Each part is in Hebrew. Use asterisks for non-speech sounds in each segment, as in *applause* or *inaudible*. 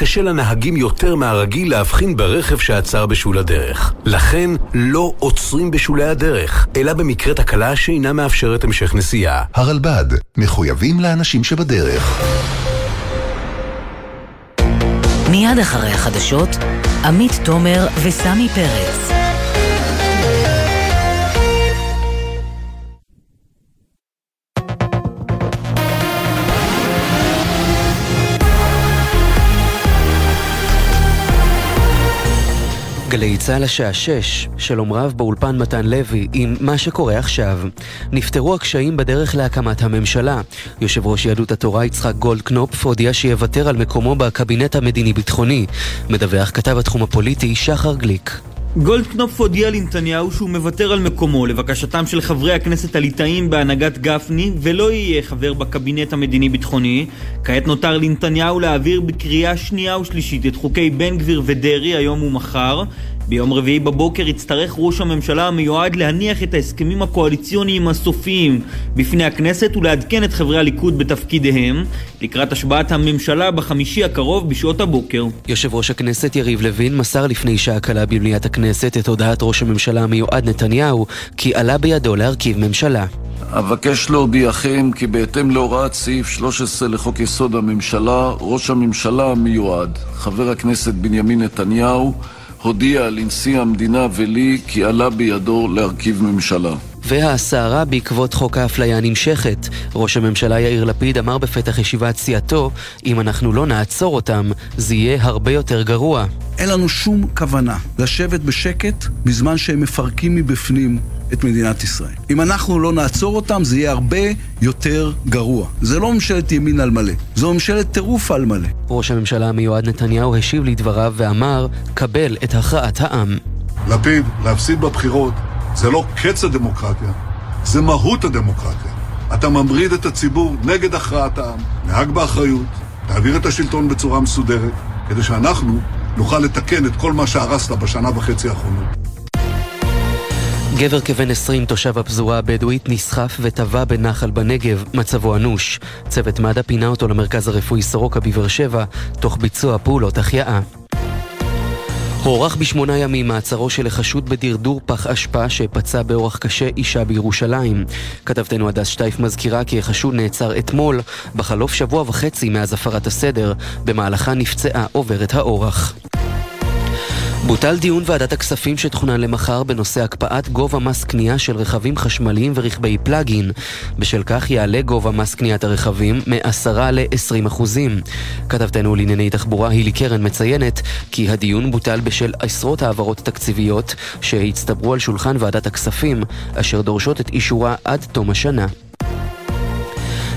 קשה לנהגים יותר מהרגיל להבחין ברכב שעצר בשול הדרך. לכן לא עוצרים בשולי הדרך, אלא במקרה תקלה שאינה מאפשרת המשך נסיעה. הרלב"ד, מחויבים לאנשים שבדרך. מיד אחרי החדשות, עמית תומר וסמי פרץ. גלי צה"ל השעה 6, שלום רב באולפן מתן לוי עם מה שקורה עכשיו. נפתרו הקשיים בדרך להקמת הממשלה. יושב ראש יהדות התורה יצחק גולדקנופ הודיע שיוותר על מקומו בקבינט המדיני-ביטחוני. מדווח כתב התחום הפוליטי שחר גליק. גולדקנופ הודיע לנתניהו שהוא מוותר על מקומו לבקשתם של חברי הכנסת הליטאים בהנהגת גפני ולא יהיה חבר בקבינט המדיני-ביטחוני. כעת נותר לנתניהו להעביר בקריאה שנייה ושלישית את חוקי בן גביר ודרעי היום ומחר. ביום רביעי בבוקר יצטרך ראש הממשלה המיועד להניח את ההסכמים הקואליציוניים הסופיים בפני הכנסת ולעדכן את חברי הליכוד בתפקידיהם לקראת השבעת הממשלה בחמישי הקרוב בשעות הבוקר. יושב ראש הכנסת יריב לוין מסר לפני שעה קלה במליאת הכנסת את הודעת ראש הממשלה המיועד נתניהו כי עלה בידו להרכיב ממשלה. אבקש להודיעכם כי בהתאם להוראת סעיף 13 לחוק יסוד הממשלה, ראש הממשלה המיועד, חבר הכנסת בנימין נתניהו, הודיע לנשיא המדינה ולי כי עלה בידו להרכיב ממשלה. והסערה בעקבות חוק האפליה נמשכת. ראש הממשלה יאיר לפיד אמר בפתח ישיבת סיעתו, אם אנחנו לא נעצור אותם, זה יהיה הרבה יותר גרוע. אין לנו שום כוונה לשבת בשקט בזמן שהם מפרקים מבפנים את מדינת ישראל. אם אנחנו לא נעצור אותם, זה יהיה הרבה יותר גרוע. זה לא ממשלת ימין על מלא, זו ממשלת טירוף על מלא. ראש הממשלה המיועד נתניהו השיב לדבריו ואמר, קבל את הכרעת העם. לפיד, להפסיד בבחירות זה לא קץ הדמוקרטיה, זה מהות הדמוקרטיה. אתה ממריד את הציבור נגד הכרעת העם, נהג באחריות, תעביר את השלטון בצורה מסודרת, כדי שאנחנו נוכל לתקן את כל מה שהרסת בשנה וחצי האחרונות. גבר כבן 20 תושב הפזורה הבדואית נסחף וטבע בנחל בנגב, מצבו אנוש. צוות מד"א פינה אותו למרכז הרפואי סורוקה בבאר שבע, תוך ביצוע פעולות החייאה. הוארך בשמונה ימים מעצרו של החשוד בדרדור פח אשפה שפצע באורח קשה אישה בירושלים. כתבתנו הדס שטייף מזכירה כי החשוד נעצר אתמול, בחלוף שבוע וחצי מאז הפרת הסדר, במהלכה נפצעה עוברת האורח. בוטל דיון ועדת הכספים שתוכנן למחר בנושא הקפאת גובה מס קנייה של רכבים חשמליים ורכבי פלאגין. בשל כך יעלה גובה מס קניית הרכבים מ-10 ל-20 כתבתנו לענייני תחבורה הילי קרן מציינת כי הדיון בוטל בשל עשרות העברות תקציביות שהצטברו על שולחן ועדת הכספים, אשר דורשות את אישורה עד תום השנה.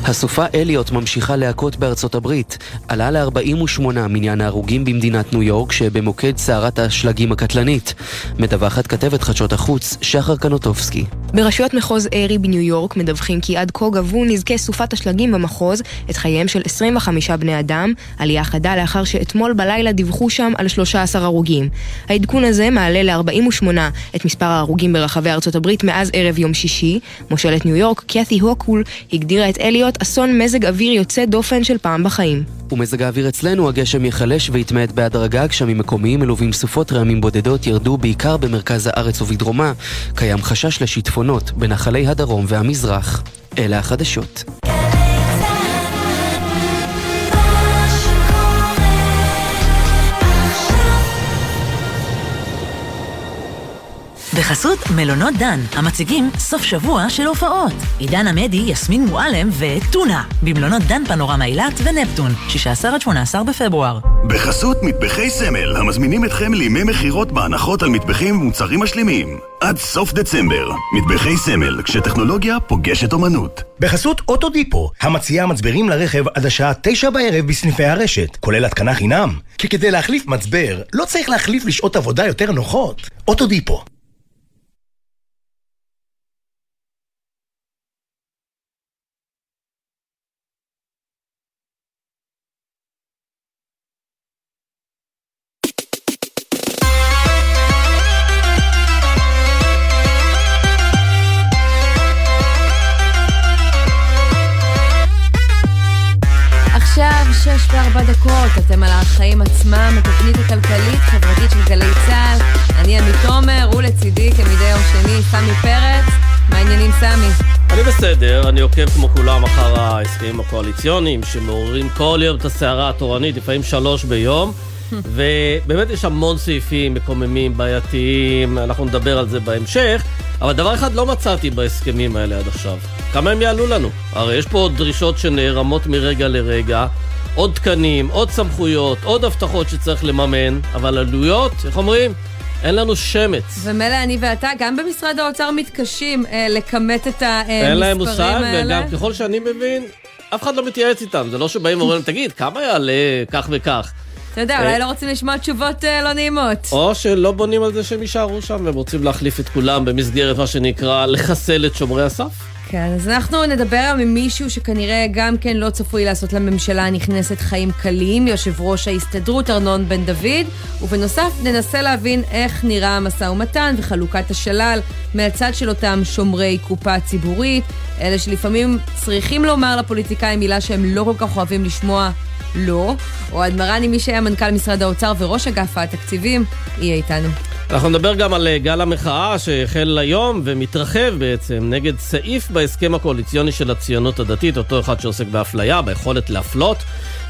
הסופה אליוט ממשיכה להכות בארצות הברית. עלה ל-48 מניין ההרוגים במדינת ניו יורק שבמוקד סערת השלגים הקטלנית. מדווחת כתבת חדשות החוץ, שחר קנוטובסקי. ברשויות מחוז ארי בניו יורק מדווחים כי עד כה גבו נזקי סופת השלגים במחוז את חייהם של 25 בני אדם, עלייה חדה לאחר שאתמול בלילה דיווחו שם על 13 הרוגים. העדכון הזה מעלה ל-48 את מספר ההרוגים ברחבי ארצות הברית מאז ערב יום שישי. מושלת ניו יורק, קת'י הוקול, הגדירה את אליוט להיות אסון מזג אוויר יוצא דופן של פעם בחיים. ומזג האוויר אצלנו, הגשם יחלש ויתמעט בהדרגה, גשמים מקומיים מלווים סופות רעמים בודדות ירדו בעיקר במרכז הארץ ובדרומה. קיים חשש לשיטפונות בנחלי הדרום והמזרח. אלה החדשות. בחסות מלונות דן, המציגים סוף שבוע של הופעות. עידן עמדי, יסמין מועלם וטונה, במלונות דן פנורמה אילת ונפטון, 16 עד 18 בפברואר. בחסות מטבחי סמל, המזמינים אתכם לימי מכירות בהנחות על מטבחים ומוצרים משלימים. עד סוף דצמבר, מטבחי סמל, כשטכנולוגיה פוגשת אומנות. בחסות אוטודיפו, המציעה מצברים לרכב עד השעה תשע בערב בסניפי הרשת, כולל התקנה חינם. כי כדי להחליף מצבר, לא צריך להחליף לשעות עבודה יותר נוחות. אוטודיפו לחיים עצמם, התוכנית הכלכלית-חברתית של גלי צה"ל. אני עמית תומר, ולצידי כמדי יום שני, סמי פרץ. מה העניינים, סמי? אני בסדר, אני עוקב כמו כולם אחר ההסכמים הקואליציוניים שמעוררים כל יום את הסערה התורנית, לפעמים שלוש ביום. *laughs* ובאמת יש המון סעיפים מקוממים, בעייתיים, אנחנו נדבר על זה בהמשך, אבל דבר אחד לא מצאתי בהסכמים האלה עד עכשיו. כמה הם יעלו לנו? הרי יש פה דרישות שנערמות מרגע לרגע, עוד תקנים, עוד סמכויות, עוד הבטחות שצריך לממן, אבל עלויות, איך אומרים? אין לנו שמץ. ומילא אני ואתה, גם במשרד האוצר מתקשים אה, לכמת את המספרים האלה. אין להם מושג, וגם ככל שאני מבין, אף אחד לא מתייעץ איתם. זה לא שבאים ואומרים, *laughs* תגיד, כמה יעלה כך וכך? אתה יודע, אולי לא רוצים לשמוע תשובות אה, לא נעימות. או שלא בונים על זה שהם יישארו שם, והם רוצים להחליף את כולם במסגרת מה שנקרא לחסל את שומרי הסף. כן, אז אנחנו נדבר היום עם מישהו שכנראה גם כן לא צפוי לעשות לממשלה הנכנסת חיים קלים, יושב ראש ההסתדרות ארנון בן דוד, ובנוסף ננסה להבין איך נראה המשא ומתן וחלוקת השלל מהצד של אותם שומרי קופה ציבורית, אלה שלפעמים צריכים לומר לפוליטיקאים מילה שהם לא כל כך אוהבים לשמוע לא, אוהד מרני, מי שהיה מנכ"ל משרד האוצר וראש אגף התקציבים, יהיה איתנו. אנחנו נדבר גם על אה, גל המחאה שהחל היום ומתרחב בעצם נגד סעיף בהסכם הקואליציוני של הציונות הדתית, אותו אחד שעוסק באפליה, ביכולת להפלות,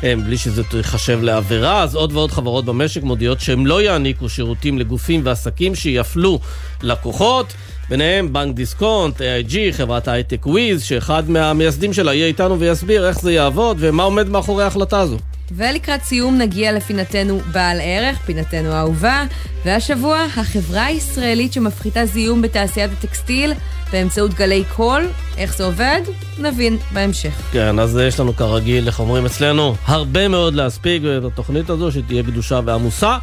אה, בלי שזה ייחשב לעבירה, אז עוד ועוד חברות במשק מודיעות שהם לא יעניקו שירותים לגופים ועסקים שיפלו לקוחות. ביניהם בנק דיסקונט, AIG, חברת הייטק Wiz, שאחד מהמייסדים שלה יהיה איתנו ויסביר איך זה יעבוד ומה עומד מאחורי ההחלטה הזו. ולקראת סיום נגיע לפינתנו בעל ערך, פינתנו האהובה, והשבוע החברה הישראלית שמפחיתה זיהום בתעשיית הטקסטיל באמצעות גלי קול. איך זה עובד? נבין בהמשך. כן, אז יש לנו כרגיל, איך אומרים אצלנו, הרבה מאוד להספיק בתוכנית הזו, שתהיה קדושה ועמוסה.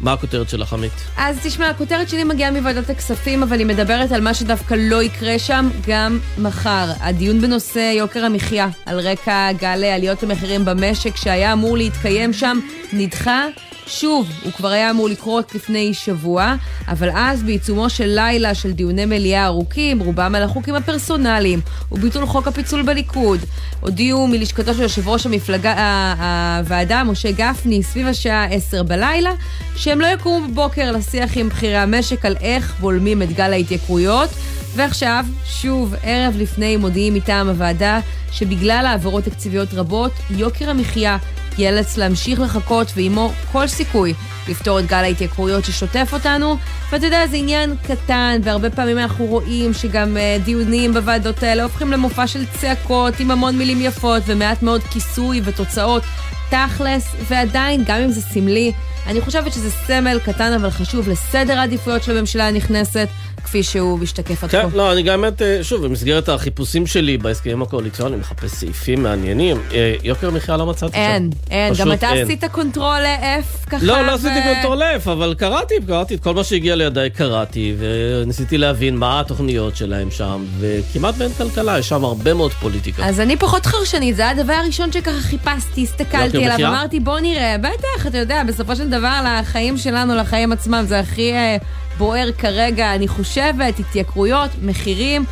מה הכותרת שלך, עמית? אז תשמע, הכותרת שלי מגיעה מוועדת הכספים, אבל היא מדברת על מה שדווקא לא יקרה שם גם מחר. הדיון בנושא יוקר המחיה, על רקע גל עליות המחירים במשק שהיה אמור להתקיים שם, נדחה שוב, הוא כבר היה אמור לקרות לפני שבוע, אבל אז בעיצומו של לילה של דיוני מליאה ארוכים, רובם על החוקים הפרסונליים וביטול חוק הפיצול בליכוד, הודיעו מלשכתו של יושב ראש המפלגה, הוועדה, משה גפני, סביב השעה 10 בלילה, שהם לא יקומו בבוקר לשיח עם בכירי המשק על איך בולמים את גל ההתייקרויות. ועכשיו, שוב, ערב לפני מודיעים מטעם הוועדה שבגלל העברות תקציביות רבות, יוקר המחיה ייאלץ להמשיך לחכות ועימו כל סיכוי לפתור את גל ההתייקרויות ששוטף אותנו. ואתה יודע, זה עניין קטן, והרבה פעמים אנחנו רואים שגם uh, דיונים בוועדות האלה הופכים למופע של צעקות עם המון מילים יפות ומעט מאוד כיסוי ותוצאות. תכלס, ועדיין, גם אם זה סמלי, אני חושבת שזה סמל קטן אבל חשוב לסדר העדיפויות של הממשלה הנכנסת. כפי שהוא משתקף עד כן, כה. כן, לא, אני גם באמת, אה, שוב, במסגרת החיפושים שלי בהסכמים הקואליציוניים, מחפש סעיפים מעניינים. אה, יוקר המחיה לא מצאתי שם. אין, אין. גם אתה. עשית control F ככה. לא, לא עשיתי control F, אבל קראתי, קראתי את כל מה שהגיע לידיי, קראתי, וניסיתי להבין מה התוכניות שלהם שם, וכמעט ואין כלכלה, יש שם הרבה מאוד פוליטיקה. אז אני פחות חרשנית, זה הדבר הראשון שככה חיפשתי, הסתכלתי עליו, אמרתי, בוא נראה. בטח, אתה יודע, בסופו של דבר, לחיים שלנו, לחיים עצמם, זה הכי... בוער כרגע, אני חושבת, התייקרויות, מחירים,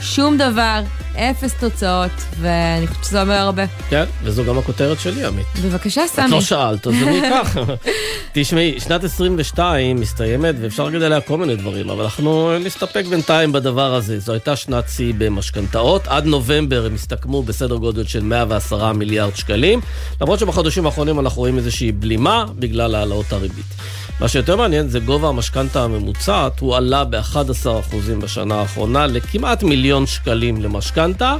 שום דבר, אפס תוצאות, ואני חושבת שזה אומר הרבה. כן, וזו גם הכותרת שלי, עמית. בבקשה, סמי. את לא שאלת, אז אני אקח. *laughs* תשמעי, שנת 22 מסתיימת, ואפשר להגיד עליה כל מיני דברים, אבל אנחנו נסתפק בינתיים בדבר הזה. זו הייתה שנת שיא במשכנתאות. עד נובמבר הם הסתכמו בסדר גודל של 110 מיליארד שקלים, למרות שבחודשים האחרונים אנחנו רואים איזושהי בלימה בגלל העלאות הריבית. מה שיותר מעניין זה גובה המשכנתה הממוצעת, הוא עלה ב-11% בשנה האחרונה לכמעט מיליון שקלים למשכנתה.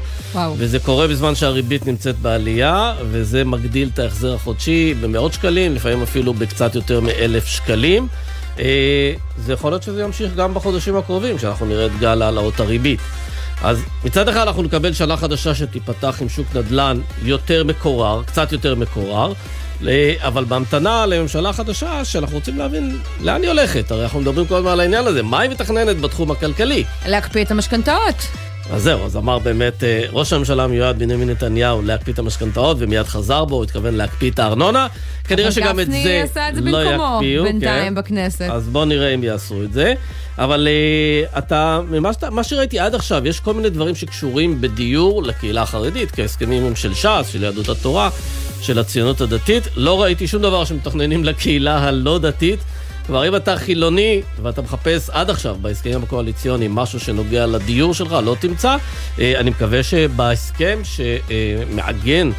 וזה קורה בזמן שהריבית נמצאת בעלייה, וזה מגדיל את ההחזר החודשי במאות שקלים, לפעמים אפילו בקצת יותר מאלף שקלים. אה, זה יכול להיות שזה ימשיך גם בחודשים הקרובים, שאנחנו נראה את גל העלאות הריבית. אז מצד אחד אנחנו נקבל שנה חדשה שתיפתח עם שוק נדל"ן יותר מקורר, קצת יותר מקורר. אבל בהמתנה לממשלה חדשה, שאנחנו רוצים להבין לאן היא הולכת. הרי אנחנו מדברים כל הזמן על העניין הזה, מה היא מתכננת בתחום הכלכלי? להקפיא את המשכנתאות. אז זהו, אז אמר באמת אה, ראש הממשלה המיועד בנימין נתניהו להקפיא את המשכנתאות ומיד חזר בו, הוא התכוון להקפיא את הארנונה. כנראה שגם את זה לא יקפיאו. אבל גפני עשה את זה במקומו בינתיים כן. בכנסת. אז בואו נראה אם יעשו את זה. אבל uh, אתה, ממה שאתה, מה שראיתי עד עכשיו, יש כל מיני דברים שקשורים בדיור לקהילה החרדית, כהסכמים של ש"ס, של יהדות התורה. של הציונות הדתית. לא ראיתי שום דבר שמתכננים לקהילה הלא דתית. כלומר, אם אתה חילוני ואתה מחפש עד עכשיו בהסכמים הקואליציוניים משהו שנוגע לדיור שלך, לא תמצא. אה, אני מקווה שבהסכם שמעגן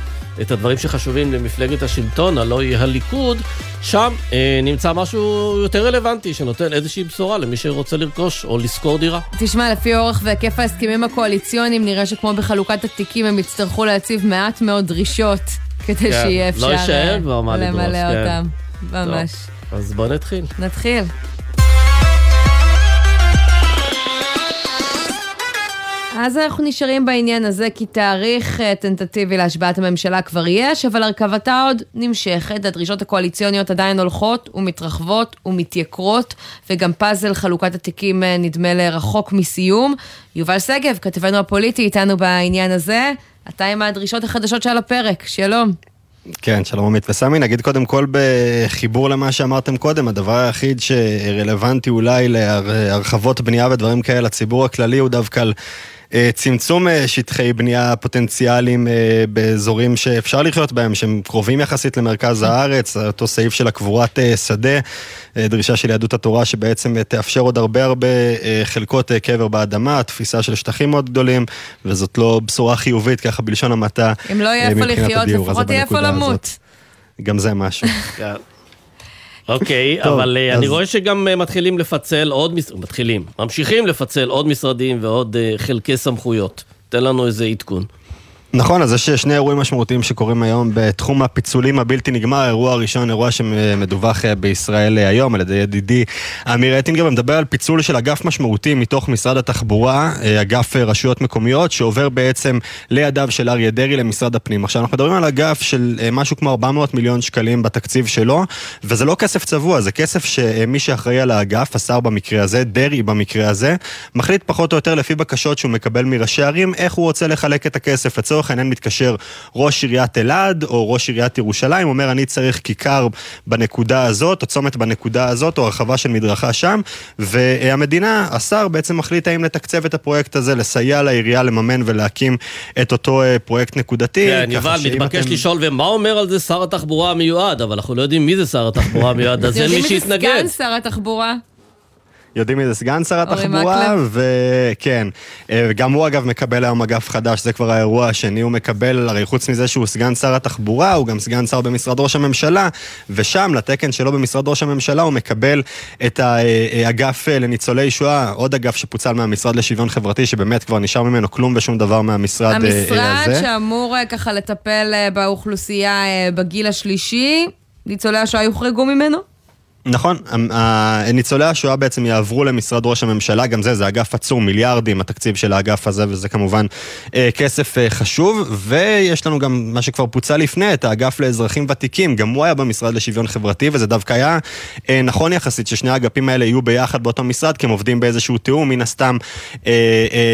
את הדברים שחשובים למפלגת השלטון, הלא היא הליכוד, שם אה, נמצא משהו יותר רלוונטי, שנותן איזושהי בשורה למי שרוצה לרכוש או לשכור דירה. תשמע, לפי אורך והיקף ההסכמים הקואליציוניים, נראה שכמו בחלוקת התיקים הם יצטרכו להציב מעט מאוד דרישות, כדי כן, שיהיה אפשר לא יישאר אה, כבר מה לדרוש, למלא כן. אותם. ממש. טוב, אז בוא נתחיל. נתחיל. אז אנחנו נשארים בעניין הזה, כי תאריך אה, טנטטיבי להשבעת הממשלה כבר יש, אבל הרכבתה עוד נמשכת, הדרישות הקואליציוניות עדיין הולכות ומתרחבות ומתייקרות, וגם פאזל חלוקת התיקים אה, נדמה לרחוק מסיום. יובל שגב, כתבנו הפוליטי, איתנו בעניין הזה. אתה עם הדרישות החדשות שעל הפרק, שלום. כן, שלום עמית וסמי. נגיד קודם כל בחיבור למה שאמרתם קודם, הדבר היחיד שרלוונטי אולי להרחבות בנייה ודברים כאלה לציבור הכללי הוא דווקא על צמצום אה, שטחי בנייה פוטנציאליים אה, באזורים שאפשר לחיות בהם, שהם קרובים יחסית למרכז הארץ, אותו סעיף של הקבורת שדה, דרישה של יהדות התורה שבעצם תאפשר עוד הרבה הרבה חלקות קבר באדמה, תפיסה של שטחים מאוד גדולים, וזאת לא בשורה חיובית ככה בלשון המעטה אם לא יהיה איפה לחיות, לפחות יהיה איפה למות. גם זה משהו. *laughs* אוקיי, אבל אז... אני רואה שגם מתחילים לפצל עוד, מתחילים, ממשיכים לפצל עוד משרדים ועוד חלקי סמכויות. תן לנו איזה עדכון. נכון, אז יש שני אירועים משמעותיים שקורים היום בתחום הפיצולים הבלתי נגמר. האירוע הראשון, אירוע שמדווח אה, בישראל אה, היום על ידי ידידי אמיר אטינגר, מדבר על פיצול של אגף משמעותי מתוך משרד התחבורה, אה, אגף רשויות מקומיות, שעובר בעצם לידיו של אריה דרעי למשרד הפנים. עכשיו, אנחנו מדברים על אגף של משהו כמו 400 מיליון שקלים בתקציב שלו, וזה לא כסף צבוע, זה כסף שמי שאחראי על האגף, השר במקרה הזה, דרעי במקרה הזה, מחליט פחות או יותר לפי בקשות שהוא מקבל מראשי ערים, איך הוא רוצה לחלק את הכסף. העניין מתקשר ראש עיריית אלעד או ראש עיריית ירושלים, אומר אני צריך כיכר בנקודה הזאת, או צומת בנקודה הזאת, או הרחבה של מדרכה שם, והמדינה, השר בעצם מחליט האם לתקצב את הפרויקט הזה, לסייע לעירייה לממן ולהקים את אותו אה, פרויקט נקודתי. כן, יובל, מתבקש אתם... לשאול, ומה אומר על זה שר התחבורה המיועד? אבל אנחנו לא יודעים מי זה שר התחבורה המיועד, אז אין מי שיתנגד. יודעים מי זה סגן שר התחבורה? יודעים מי זה סגן שר התחבורה, וכן, אה, גם הוא אגב מקבל היום אגף חדש, זה כבר האירוע השני, הוא מקבל, הרי חוץ מזה שהוא סגן שר התחבורה, הוא גם סגן שר במשרד ראש הממשלה, ושם, לתקן שלו במשרד ראש הממשלה, הוא מקבל את האגף אה, לניצולי שואה, עוד אגף שפוצל מהמשרד לשוויון חברתי, שבאמת כבר נשאר ממנו כלום ושום דבר מהמשרד הזה. המשרד שאמור ככה לטפל באוכלוסייה בגיל השלישי, ניצולי השואה יוחרגו ממנו? נכון, ניצולי השואה בעצם יעברו למשרד ראש הממשלה, גם זה, זה אגף עצום, מיליארדים התקציב של האגף הזה, וזה כמובן אה, כסף אה, חשוב, ויש לנו גם מה שכבר פוצל לפני, את האגף לאזרחים ותיקים, גם הוא היה במשרד לשוויון חברתי, וזה דווקא היה אה, נכון יחסית ששני האגפים האלה יהיו ביחד באותו משרד, כי הם עובדים באיזשהו תיאום, מן הסתם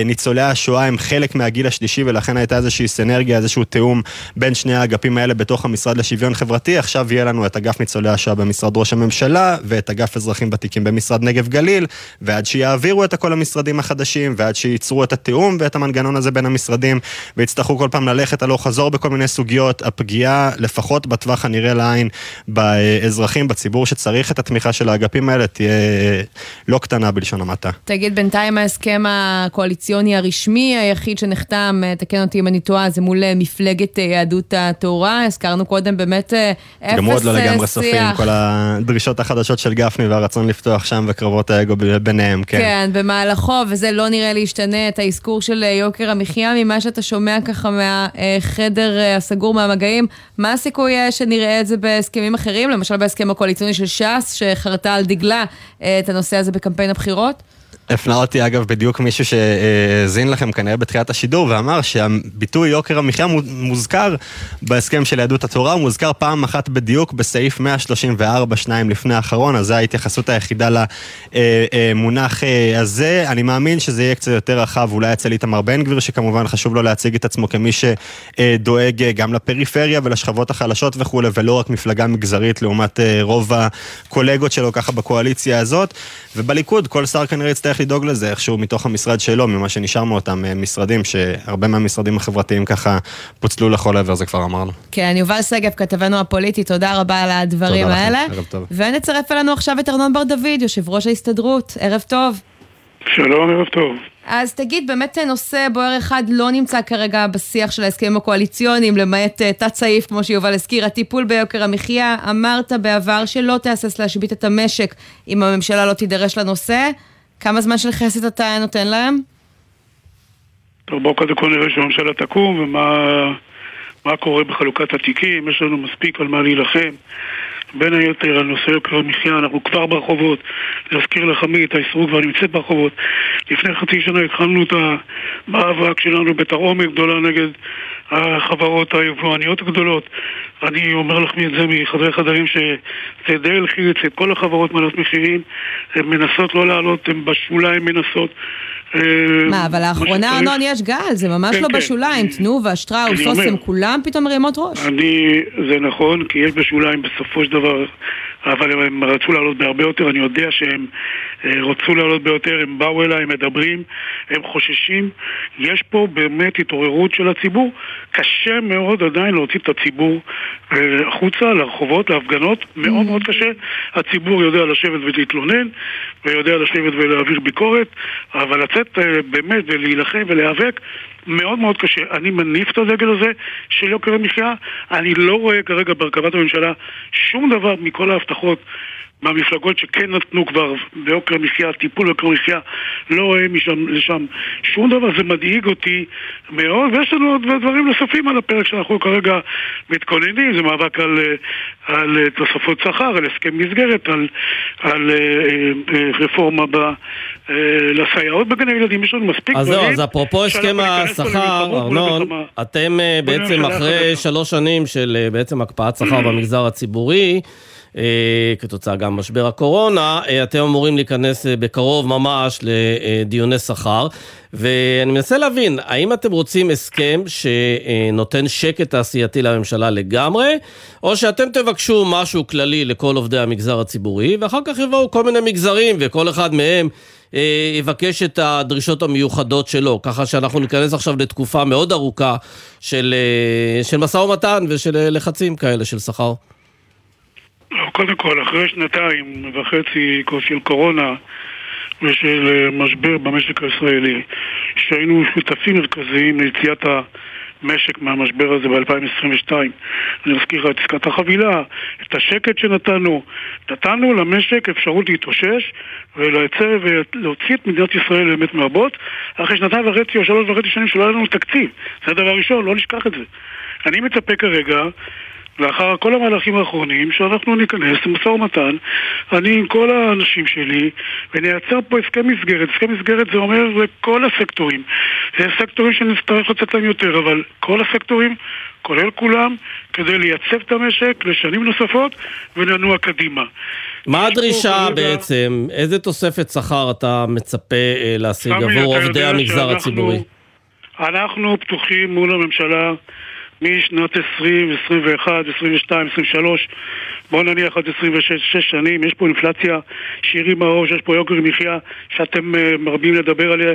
ניצולי השואה הם חלק מהגיל השלישי, ולכן הייתה איזושהי סנרגיה, איזשהו תיאום בין שני האגפים האלה בתוך המשרד לשוויון חברתי, עכשיו יהיה לנו את אגף ניצולי השואה במשרד ראש הממשלה. ואת אגף אזרחים ותיקים במשרד נגב גליל, ועד שיעבירו את הכל למשרדים החדשים, ועד שייצרו את התיאום ואת המנגנון הזה בין המשרדים, ויצטרכו כל פעם ללכת הלוך חזור בכל מיני סוגיות, הפגיעה, לפחות בטווח הנראה לעין, באזרחים, בציבור שצריך את התמיכה של האגפים האלה, תהיה לא קטנה בלשון המעטה. תגיד, בינתיים ההסכם הקואליציוני הרשמי היחיד שנחתם, תקן אותי אם אני טועה, זה מול מפלגת יהדות התורה, הזכרנו קודם באמת אפס שיח. גם עוד לא לגמרי סופי עם כל הדרישות החדשות של גפני והרצון לפתוח שם וקרבות האגו ביניהם, כן. כן, במהלכו, וזה לא נראה לי ישתנה את האזכור של אה, יוקר המחיה ממה שאתה שומע ככה מהחדר אה, הסגור מהמגעים. מה הסיכוי אה, שנראה את זה בהסכמים אחרים, למשל בהסכם הקואליציוני של ש"ס, שחרתה על דגלה את הנושא הזה בקמפיין הבחירות? הפנה אותי אגב בדיוק מישהו שהאזין לכם כנראה בתחילת השידור ואמר שהביטוי יוקר המחיה מוזכר בהסכם של יהדות התורה, הוא מוזכר פעם אחת בדיוק בסעיף 134, שניים לפני האחרון, אז זו ההתייחסות היחידה למונח אה, הזה. אני מאמין שזה יהיה קצת יותר רחב, אולי אצל איתמר בן גביר, שכמובן חשוב לו להציג את עצמו כמי שדואג גם לפריפריה ולשכבות החלשות וכולי, ולא רק מפלגה מגזרית לעומת אה, רוב הקולגות שלו ככה בקואליציה הזאת. ובליכוד כל שר כנראה יצטרך יצליח לדאוג לזה איכשהו מתוך המשרד שלו, ממה שנשאר מאותם אה, משרדים, שהרבה מהמשרדים החברתיים ככה פוצלו לכל עבר, זה כבר אמרנו. כן, יובל שגב, כתבנו הפוליטי, תודה רבה על הדברים תודה לכם, האלה. ערב טוב. ונצרף אלינו עכשיו את ארנון בר דוד, יושב ראש ההסתדרות. ערב טוב. שלום, ערב טוב. אז תגיד, באמת נושא בוער אחד לא נמצא כרגע בשיח של ההסכמים הקואליציוניים, למעט אה, תת-סעיף, כמו שיובל הזכיר, הטיפול ביוקר המחיה. אמרת בעבר שלא תהסס להשבית את המשק אם הממשלה לא תידרש לנושא. כמה זמן של חסד אתה נותן להם? טוב, בואו קודם כל נראה שהממשלה תקום ומה מה קורה בחלוקת התיקים, יש לנו מספיק על מה להילחם. בין היתר על נושא יוקר המחיה, אנחנו כבר ברחובות. להזכיר לך מי, ההסתדרות כבר נמצאת ברחובות. לפני חצי שנה התחלנו את המאבק שלנו בתרעומת גדולה נגד החברות היבואניות הגדולות. אני אומר לך את זה מחדרי חדרים שזה די הלחיץ את כל החברות מעלות מחירים. הן מנסות לא לעלות, הן בשוליים מנסות. אה, מה, אבל לאחרונה, ארנון, יש גל, זה ממש כן, לא כן. בשוליים. תנובה, שטראוס. אוסם, כולם פתאום מרימות ראש. אני, זה נכון, כי יש בשוליים בסופו של דבר, אבל הם, רצו לעלות בהרבה יותר, אני יודע שהם אה, רצו לעלות ביותר, הם באו אליי, הם מדברים, הם חוששים. יש פה באמת התעוררות של הציבור. קשה מאוד עדיין להוציא את הציבור אה, החוצה, לרחובות, להפגנות, מאוד מאוד קשה. הציבור יודע לשבת ולהתלונן, ויודע לשבת ולהעביר ביקורת, אבל לצאת אה, באמת ולהילחם ולהיאבק, מאוד מאוד קשה. אני מניף את הדגל הזה של יוקר המחיה. אני לא רואה כרגע בהרכבת הממשלה שום דבר מכל ההבטחות מהמפלגות שכן נתנו כבר ביוקר המחיה, טיפול ביוקר המחיה, לא רואה משם לשם שום דבר, זה מדאיג אותי מאוד, ויש לנו עוד דברים נוספים על הפרק שאנחנו כרגע מתכוננים, זה מאבק על, על תוספות שכר, על הסכם מסגרת, על, על אה, אה, רפורמה לסייעות בגני ילדים, יש לנו מספיק אז זהו, דברים אז אפרופו הסכם השכר, ארנון. אתם אה, בעצם אחרי. שלוש שנים של אה, בעצם הקפאת שכר *clears throat* במגזר הציבורי, אה, כתוצאה גם ממשבר הקורונה, אה, אתם אמורים להיכנס אה, בקרוב ממש לדיוני שכר, ואני מנסה להבין, האם אתם רוצים הסכם שנותן שקט תעשייתי לממשלה לגמרי, או שאתם תבקשו משהו כללי לכל עובדי המגזר הציבורי, ואחר כך יבואו כל מיני מגזרים, וכל אחד מהם אה, יבקש את הדרישות המיוחדות שלו, ככה שאנחנו ניכנס עכשיו לתקופה מאוד ארוכה של, אה, של משא ומתן ושל אה, לחצים כאלה של שכר. קודם כל, אחרי שנתיים וחצי של קורונה ושל אה, משבר במשק הישראלי, שהיינו שותפים מרכזיים ליציאת המשק מהמשבר הזה ב-2022. אני מזכיר לך את עסקת החבילה, את השקט שנתנו. נתנו למשק אפשרות להתאושש ולייצר ולהוציא את מדינת ישראל באמת מהבוט אחרי שנתיים וחצי או שלוש וחצי שנים שלא היה לנו תקציב. זה הדבר הראשון, לא נשכח את זה. אני מצפה כרגע לאחר כל המהלכים האחרונים, שאנחנו ניכנס למשא ומתן, אני עם כל האנשים שלי, ונייצר פה הסכם מסגרת. הסכם מסגרת זה אומר לכל הסקטורים. זה סקטורים שנצטרך לצאת להם יותר, אבל כל הסקטורים, כולל כולם, כדי לייצב את המשק לשנים נוספות וננוע קדימה. מה הדרישה בעצם? איזה תוספת שכר אתה מצפה אה, להשיג עבור עובדי המגזר שאנחנו- הציבורי? אנחנו פתוחים מול הממשלה משנת 20, 21, 22, 23, בוא נניח עד 26 שש שנים, יש פה אינפלציה שהרימה ראש, יש פה יוקר מחיה שאתם אה, מרבים לדבר עליה,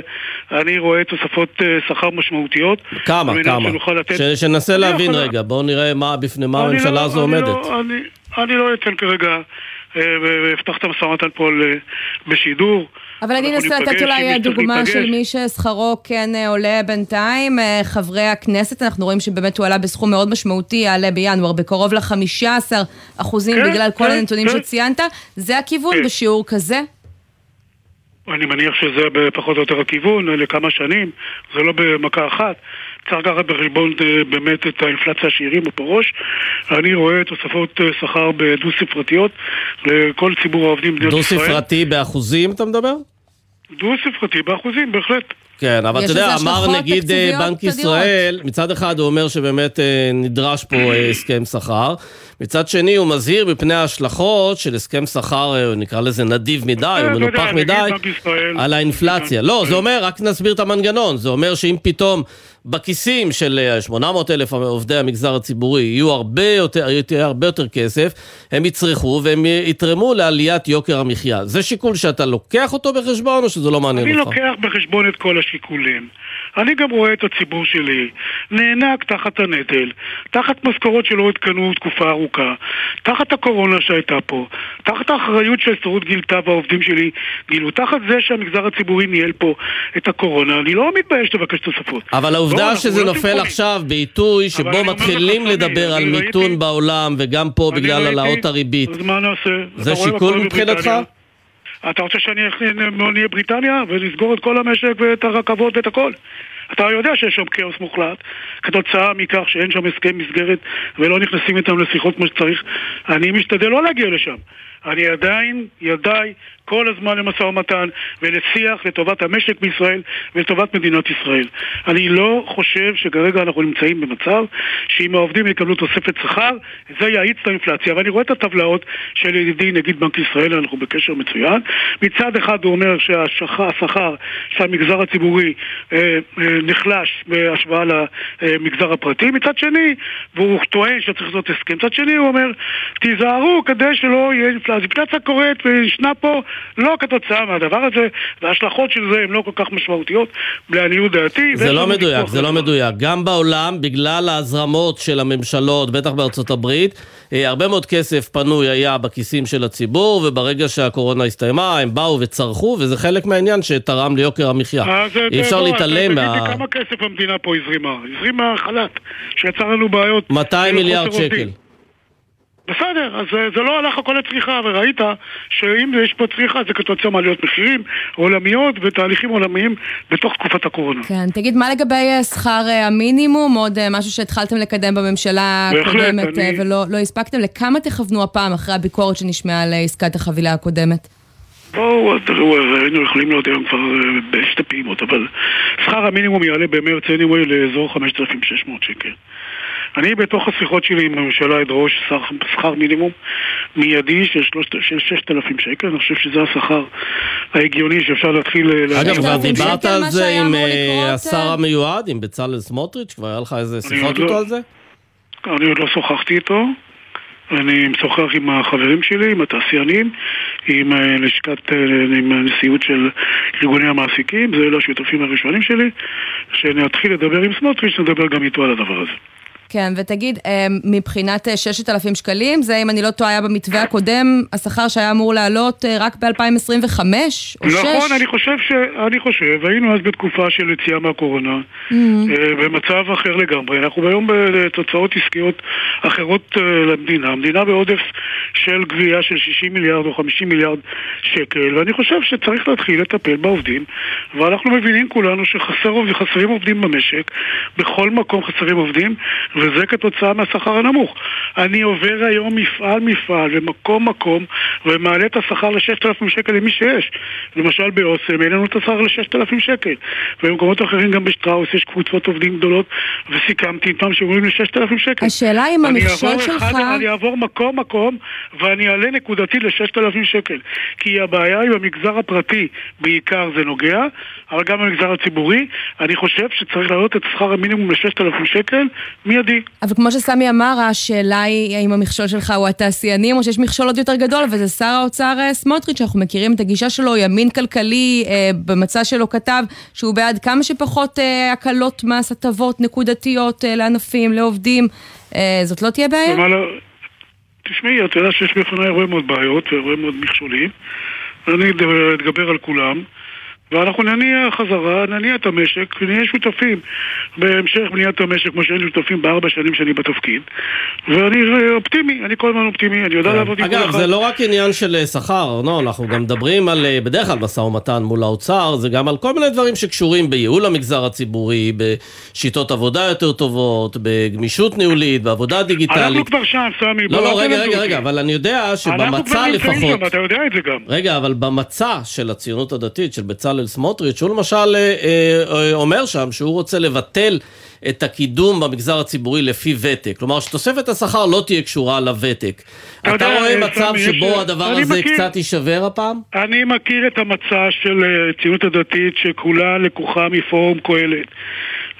אני רואה תוספות אה, שכר משמעותיות. כמה, כמה? לתת- ש- שננסה להבין יכול- רגע, בואו נראה מה בפני מה אני הממשלה לא- הזו עומדת. לא- אני- אני לא אתן כרגע, אה, ואפתח את המשא ומתן פה בשידור. אבל אני אנסה לתת אולי דוגמה. של מי ששכרו כן אה, עולה בינתיים. אה, חברי הכנסת, אנחנו רואים שבאמת הוא עלה בסכום מאוד משמעותי, יעלה בינואר בקרוב ל-15 אחוזים כן, בגלל כל כן, הנתונים כן. שציינת. זה הכיוון כן. בשיעור כזה? אני מניח שזה פחות או יותר הכיוון, לכמה שנים, זה לא במכה אחת. צריך לקחת בחשבון אה, באמת את האינפלציה שהרימו פה ראש. אני רואה תוספות אה, שכר בדו-ספרתיות לכל ציבור העובדים במדינת ישראל. דו-ספרתי באחוזים אתה מדבר? דו-ספרתי באחוזים, בהחלט. כן, אבל אתה יודע, אמר נגיד אה, בנק. ישראל, מצד אחד הוא אומר שבאמת נדרש פה הסכם שכר, מצד שני הוא מזהיר מפני ההשלכות של הסכם שכר, נקרא לזה נדיב מדי, או מנופח מדי, על האינפלציה. לא, זה אומר, רק נסביר את המנגנון, זה אומר שאם פתאום בכיסים של 800 אלף עובדי המגזר הציבורי יהיו הרבה יותר, יהיה הרבה יותר כסף, הם יצרכו והם יתרמו לעליית יוקר המחיה. זה שיקול שאתה לוקח אותו בחשבון או שזה לא מעניין אני אותך? לוקח בחשבון את כל השיקולים. אני גם רואה את הציבור שלי נאנק תחת הנטל, תחת משכורות שלא עדכנו תקופה ארוכה, תחת הקורונה שהייתה פה, תחת האחריות שההסתדרות גילתה והעובדים שלי גילו, תחת זה שהמגזר הציבורי ניהל פה את הקורונה, אני לא מתבייש לבקש תוספות. אבל העובדה לא, שזה לא נופל. עכשיו בעיתוי שבו מתחילים לדבר על מיתון בעולם וגם פה בגלל העלאות הריבית. זה שיקול מבחינתך? אתה רוצה שאני נהיה בריטניה ונסגור את כל המשק ואת הרכבות ואת הכל? אתה יודע שיש שם כאוס מוחלט כתוצאה מכך שאין שם הסכם מסגרת ולא נכנסים איתם לשיחות כמו שצריך אני משתדל לא להגיע לשם אני עדיין, ידיי, כל הזמן למשא ומתן ולשיח לטובת המשק בישראל ולטובת מדינת ישראל. אני לא חושב שכרגע אנחנו נמצאים במצב שאם העובדים יקבלו תוספת שכר, זה יאיץ את האינפלציה. ואני רואה את הטבלאות של ידידי נגיד בנק ישראל, אנחנו בקשר מצוין. מצד אחד הוא אומר שהשכר של המגזר הציבורי אה, אה, נחלש בהשוואה למגזר הפרטי. מצד שני, והוא טוען שצריך לעשות הסכם. מצד שני הוא אומר, תיזהרו כדי שלא יהיה אינפלציה. אינפלציה קורית וישנה פה לא כתוצאה מהדבר הזה, וההשלכות של זה הן לא כל כך משמעותיות, לעניות דעתי. זה לא מדויק, זה לא מדויק. גם בעולם, בגלל ההזרמות של הממשלות, בטח בארצות הברית, אה, הרבה מאוד כסף פנוי היה בכיסים של הציבור, וברגע שהקורונה הסתיימה, הם באו וצרכו, וזה חלק מהעניין שתרם ליוקר המחיה. אה, אי אפשר בוא, להתעלם מה... כמה כסף המדינה פה הזרימה? הזרימה חל"ת, שיצר לנו בעיות. 200 של מיליארד. שקל. בסדר, אז זה לא הלך הכל לצריכה, וראית שאם יש פה צריכה זה כתוצאה מעליות מחירים עולמיות ותהליכים עולמיים בתוך תקופת הקורונה. כן, תגיד, מה לגבי אה, שכר אה, המינימום? עוד אה, משהו שהתחלתם לקדם בממשלה הקודמת אני- ולא לא הספקתם? לכמה תכוונו הפעם אחרי הביקורת שנשמעה על עסקת החבילה הקודמת? בואו, תראו, היינו יכולים להיות היום כבר בשתי פעימות, אבל שכר המינימום יעלה במרץ anyway לאזור 5,600 שקל. אני בתוך השיחות שלי עם הממשלה אדרוש שכר, מינימום מיידי של, שלושת- של 6,000 שקל, אני חושב שזה השכר ההגיוני שאפשר להתחיל... אה, אגב. כבר דיברת על זה עם אה, לקרות, השר אה? המיועד, עם בצלאל סמוטריץ'? כבר היה לך איזה שיחות עוד לא. איתו על זה? אני עוד לא שוחחתי איתו. אני משוחח עם החברים שלי, עם התעשיינים, עם אה, לשכת, אה, עם הנשיאות של ארגוני המעסיקים, זה אלה השותפים הראשונים שלי. כשנתחיל לדבר עם סמוטריץ', נדבר גם איתו על הדבר הזה. כן, ותגיד, אה, מבחינת אה, 6,000 שקלים, זה, אם אני לא טועה, היה במתווה הקודם, השכר שהיה אמור לעלות אה, רק ב-2025 או 6? נכון, אני חושב ש... אני חושב, היינו אז בתקופה של יציאה מהקורונה, Mm-hmm. אה, במצב אחר לגמרי. אנחנו היום בתוצאות עסקיות אחרות אה, למדינה. המדינה בעודף של גבייה של 60 מיליארד או 50 מיליארד שקל, ואני חושב שצריך להתחיל לטפל בעובדים, ואנחנו מבינים כולנו שחסר עובדים, חסרים עובדים במשק, בכל מקום חסרים עובדים, וזה כתוצאה מהשכר הנמוך. אני עובר היום מפעל מפעל ומקום מקום ומעלה את השכר ל-6,000 שקל למי שיש. למשל באוסם אין לנו את השכר ל-6,000 שקל. ובמקומות אחרים גם בשטראוס יש קבוצות עובדים גדולות וסיכמתי איתם שאומרים לי 6,000 שקל. השאלה אם המכשול שלך... אני אעבור מקום מקום ואני אעלה נקודתי ל-6,000 שקל. כי הבעיה היא במגזר הפרטי בעיקר זה נוגע, אבל גם במגזר הציבורי. אני חושב שצריך להעלות את שכר המינימום ל-6,000 שקל מיידי. אבל כמו שסמי אמר, השאלה היא האם המכשול שלך הוא התעשיינים, או שיש מכשול עוד יותר גדול, וזה שר האוצר אה, סמוטריץ', שאנחנו מכירים את הגישה שלו, ימין כלכלי, אה, במצע שלו כתב שהוא בעד כמה שפחות אה, הקלות מס, הטבות נקודתיות לענפים, לעובדים. זאת לא תהיה בעיה? תשמעי, את יודעת שיש בפניי הרבה מאוד בעיות והרבה מאוד מכשולים. אני אתגבר על כולם, ואנחנו נניע חזרה, נניע את המשק ונהיה שותפים בהמשך בניית המשק כמו שהיינו שותפים בארבע שנים שאני בתפקיד. ואני אופטימי, אני כל הזמן אופטימי, אני יודע לעבוד עם כל אחד. אגב, זה לא רק עניין של אה, שכר, לא, אנחנו גם מדברים על, אה, בדרך כלל משא ומתן מול האוצר, זה גם על כל מיני דברים שקשורים בייעול המגזר הציבורי, בשיטות עבודה יותר טובות, בגמישות ניהולית, בעבודה אנחנו דיגיטלית. כבר שם, סמי, לא, אל לא, רגע, רגע. רגע, אבל אני יודע אנחנו כבר שבמצע נמצאים לפחות... שם, אתה יודע את זה גם. רגע, אבל במצע של הציונות הדתית, של בצלאל סמוטריץ', הוא למשל אה, אה, אומר שם שהוא רוצה לבטל את הקידום במגזר הציבורי לפי ותק. כלומר, שתוספת השכר לא תהיה קשורה לוותק. אתה רואה אה, מצב שבו הדבר הזה מכיר. קצת יישבר הפעם? אני מכיר את המצע של אה, הציונות הדתית שכולה לקוחה מפורום קהלת.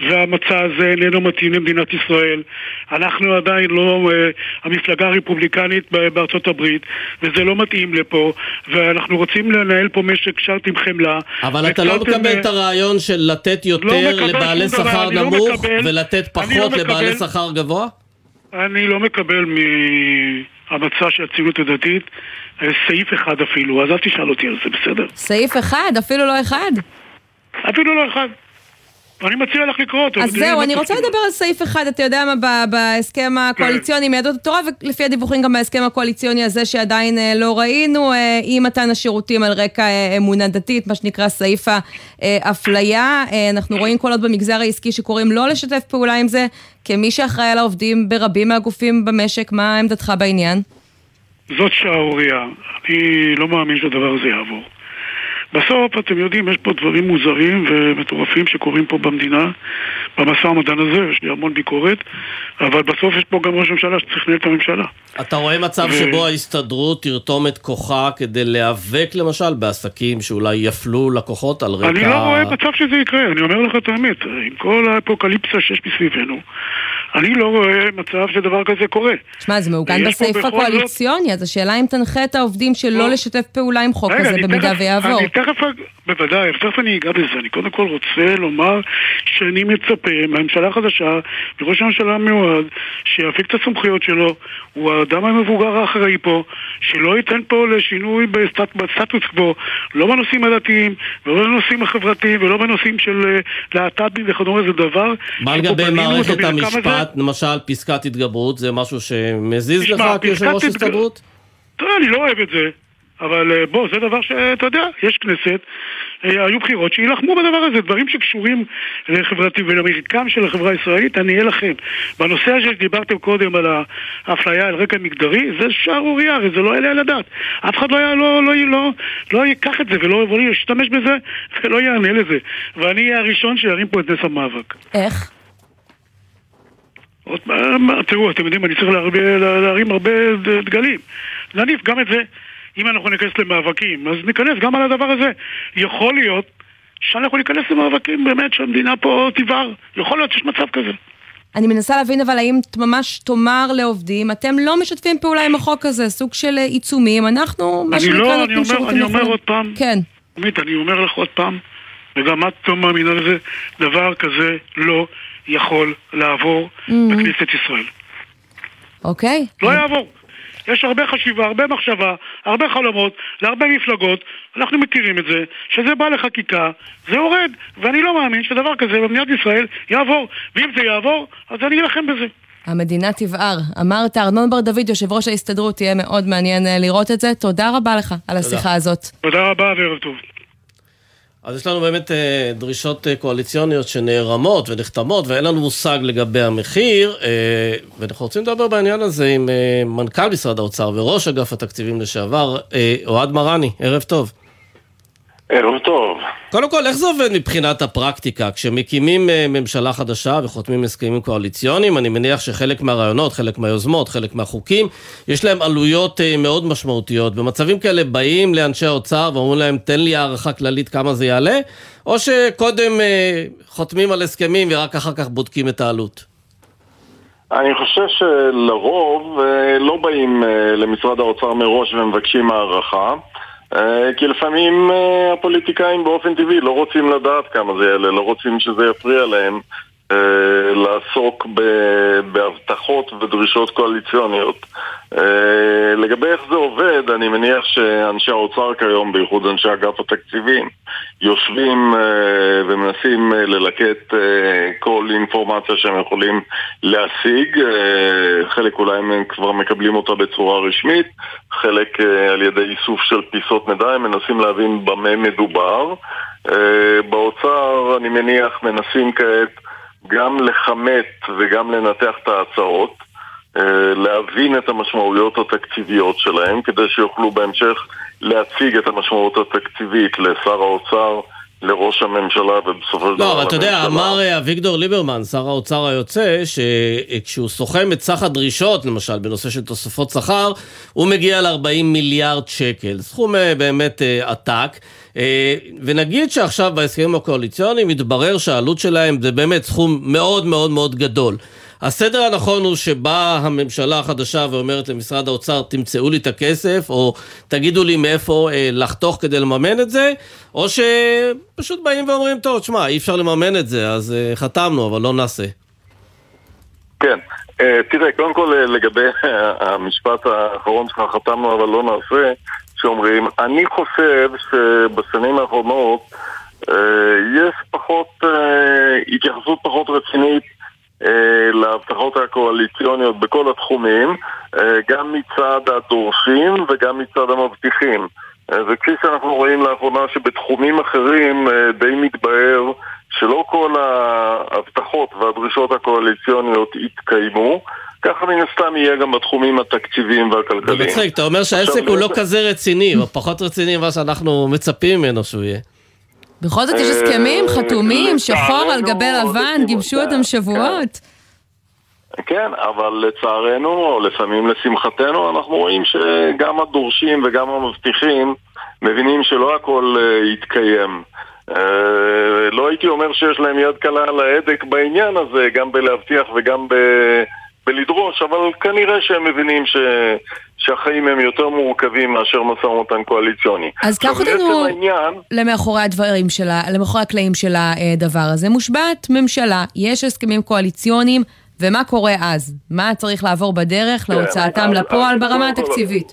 והמצע הזה איננו מתאים למדינת ישראל. אנחנו עדיין לא אה, המפלגה הרפובליקנית בארצות הברית, וזה לא מתאים לפה, ואנחנו רוצים לנהל פה משק שרת עם חמלה. אבל אתה לא מקבל את הרעיון של לתת יותר לא לבעלי שכר לא נמוך, מקבל, ולתת לא פחות לבעלי מקבל. שכר גבוה? אני לא מקבל מהמצע של הציונות הדתית אה, סעיף אחד אפילו, אז אל תשאל אותי על זה, בסדר? סעיף אחד, אפילו לא אחד. אפילו לא אחד. אני מציע לך לקרוא אותו. אז זהו, אני רוצה תפקידו. לדבר על סעיף אחד, אתה יודע מה, בהסכם הקואליציוני עם יהדות התורה, ולפי הדיווחים גם בהסכם הקואליציוני הזה שעדיין אה, לא ראינו, אה, אי מתן השירותים על רקע אה, אמונה דתית, מה שנקרא סעיף האפליה. אנחנו רואים כל עוד במגזר העסקי שקוראים לא לשתף פעולה עם זה, כמי שאחראי על העובדים ברבים מהגופים במשק, מה עמדתך בעניין? זאת שערורייה. אני לא מאמין שהדבר הזה יעבור. בסוף, אתם יודעים, יש פה דברים מוזרים ומטורפים שקורים פה במדינה, במשא ומתן הזה, יש לי המון ביקורת, אבל בסוף יש פה גם ראש ממשלה שצריך לנהל את הממשלה. אתה רואה מצב ו- שבו ההסתדרות תרתום את כוחה כדי להיאבק למשל בעסקים שאולי יפלו לקוחות על רקע... אני לא רואה מצב שזה יקרה, אני אומר לך את האמת, עם כל האפוקליפסה שיש מסביבנו, אני לא רואה מצב שדבר כזה קורה. שמע, זה מעוגן בסעיף זאת- הקואליציוני, אז השאלה אם תנחה את העובדים שלא לשתף פעולה עם חוק כזה אני במידה ויעבור. אני תכף, בוודאי, תכף אני אגע בזה. אני קודם כל רוצה לומר שאני מצפה מהממשלה החדשה, מראש הממשלה המיועד, שיפיק את הסמכויות שלו, הוא האדם המבוגר האחראי פה, שלא ייתן פה לשינוי בסטט, בסטטוס קוו, לא בנושאים הדתיים, ולא בנושאים החברתיים, ולא בנושאים של אה, להט"בים וכדומה, זה דבר... מה לגבי מערכת אותו הזה. המשפט, למשל פסקת התגברות, זה משהו שמזיז לך כיושב ראש פסקת התג- הסתדרות? תראה, אני לא אוהב את זה, אבל אה, בוא, זה דבר שאתה יודע, יש כנסת, אה, היו בחירות שיילחמו בדבר הזה, דברים שקשורים לחברתי ולמרקם של החברה הישראלית, אני אלחם. בנושא הזה שדיברתם קודם על האפליה על רקע מגדרי, זה שערורייה, הרי זה לא יעלה על הדעת. אף אחד לא, היה- לא, לא, לא, לא ייקח את זה ולא ולא ישתמש בזה ולא יענה לזה. ואני אהיה הראשון שירים פה את נס המאבק. איך? עוד תראו, אתם יודעים, אני צריך להרבה, להרים הרבה דגלים. נניף גם את זה. אם אנחנו ניכנס למאבקים, אז ניכנס גם על הדבר הזה. יכול להיות שאנחנו ניכנס למאבקים באמת שהמדינה פה תבער. יכול להיות שיש מצב כזה. אני מנסה להבין אבל האם ממש תאמר לעובדים, אתם לא משתפים פעולה עם החוק הזה, סוג של אה, עיצומים, אנחנו מה אני שנקרא לא, אני נותנים שירותים אני אומר. עוד פעם. כן. עמית, אני אומר לך עוד פעם, וגם את לא מאמינה לזה, דבר כזה לא יכול לעבור Mhm. בכנסת ישראל. אוקיי. לא יעבור. יש הרבה חשיבה, הרבה מחשבה, הרבה חלומות, להרבה מפלגות, אנחנו מכירים את זה, שזה בא לחקיקה, זה יורד, ואני לא מאמין שדבר כזה במדינת ישראל יעבור, ואם זה יעבור, אז אני אלחם בזה. המדינה תבער. אמרת, ארנון בר דוד, יושב ראש ההסתדרות, יהיה מאוד מעניין אה, לראות את זה. תודה רבה לך על השיחה הזאת. תודה רבה וערב טוב. אז יש לנו באמת אה, דרישות אה, קואליציוניות שנערמות ונחתמות, ואין לנו מושג לגבי המחיר, אה, ואנחנו רוצים לדבר בעניין הזה עם מנכ"ל משרד האוצר וראש אגף התקציבים לשעבר, אוהד מרני, ערב טוב. ערב טוב. קודם כל, איך זה עובד מבחינת הפרקטיקה? כשמקימים אה, ממשלה חדשה וחותמים הסכמים קואליציוניים, אני מניח שחלק מהרעיונות, חלק מהיוזמות, חלק מהחוקים, יש להם עלויות אה, מאוד משמעותיות. במצבים כאלה באים לאנשי האוצר ואומרים להם, תן לי הערכה כללית כמה זה יעלה, או שקודם אה, חותמים על הסכמים ורק אחר כך בודקים את העלות? אני חושב שלרוב לא באים למשרד האוצר מראש ומבקשים הערכה, כי לפעמים אה, הפוליטיקאים באופן טבעי לא רוצים לדעת כמה זה יעלה, לא רוצים שזה יפריע להם. אה, לעסוק ב- בהבטחות ודרישות קואליציוניות. אה, לגבי איך זה עובד, אני מניח שאנשי האוצר כיום, בייחוד אנשי אגף התקציבים, יושבים אה, ומנסים אה, ללקט אה, כל אינפורמציה שהם יכולים להשיג. אה, חלק אולי הם כבר מקבלים אותה בצורה רשמית, חלק אה, על ידי איסוף של פיסות מידע, הם מנסים להבין במה מדובר. אה, באוצר, אני מניח, מנסים כעת גם לכמת וגם לנתח את ההצעות. אה, להבין את המשמעויות התקציביות שלהם, כדי שיוכלו בהמשך להציג את המשמעות התקציבית לשר האוצר לראש הממשלה ובסופו של דבר... לא, אבל אתה יודע, אמר אה, אביגדור ליברמן, שר האוצר היוצא, שכשהוא סוכם את סך הדרישות, למשל, בנושא של תוספות שכר, הוא מגיע ל-40 מיליארד שקל. סכום אה, באמת אה, עתק. ונגיד שעכשיו בהסכמים הקואליציוניים מתברר שהעלות שלהם זה באמת סכום מאוד מאוד מאוד גדול. הסדר הנכון הוא שבאה הממשלה החדשה ואומרת למשרד האוצר, תמצאו לי את הכסף, או תגידו לי מאיפה אה, לחתוך כדי לממן את זה, או שפשוט באים ואומרים, טוב, תשמע, אי אפשר לממן את זה, אז אה, חתמנו, אבל לא נעשה. כן, אה, תראה, קודם כל אה, לגבי המשפט האחרון שלך, חתמנו אבל לא נעשה, שאומרים, אני חושב שבשנים האחרונות אה, יש פחות, התייחסות פחות רצינית אה, להבטחות הקואליציוניות בכל התחומים, אה, גם מצד הדורשים וגם מצד המבטיחים. אה, וכפי שאנחנו רואים לאחרונה שבתחומים אחרים די מתבהר שלא כל ההבטחות והדרישות הקואליציוניות יתקיימו. ככה מן הסתם יהיה גם בתחומים התקציביים והכלכליים. זה מצחיק, אתה אומר שהעסק הוא לא כזה רציני, או פחות רציני ממה שאנחנו מצפים ממנו שהוא יהיה. בכל זאת יש הסכמים אה, חתומים, שחור על גבי לבן, גיבשו אותם שבועות. כן, אבל לצערנו, או לפעמים לשמחתנו, אנחנו רואים שגם הדורשים וגם המבטיחים מבינים שלא הכל אה, יתקיים. אה, לא הייתי אומר שיש להם יד קלה על ההדק בעניין הזה, גם בלהבטיח וגם ב... בלדרוש, אבל כנראה שהם מבינים ש... שהחיים הם יותר מורכבים מאשר משא ומתן קואליציוני. אז קח אותנו העניין... למאחורי הדברים שלה, למאחורי הקלעים של הדבר הזה. מושבעת ממשלה, יש הסכמים קואליציוניים, ומה קורה אז? מה צריך לעבור בדרך כן, להוצאתם לפועל ברמה התקציבית?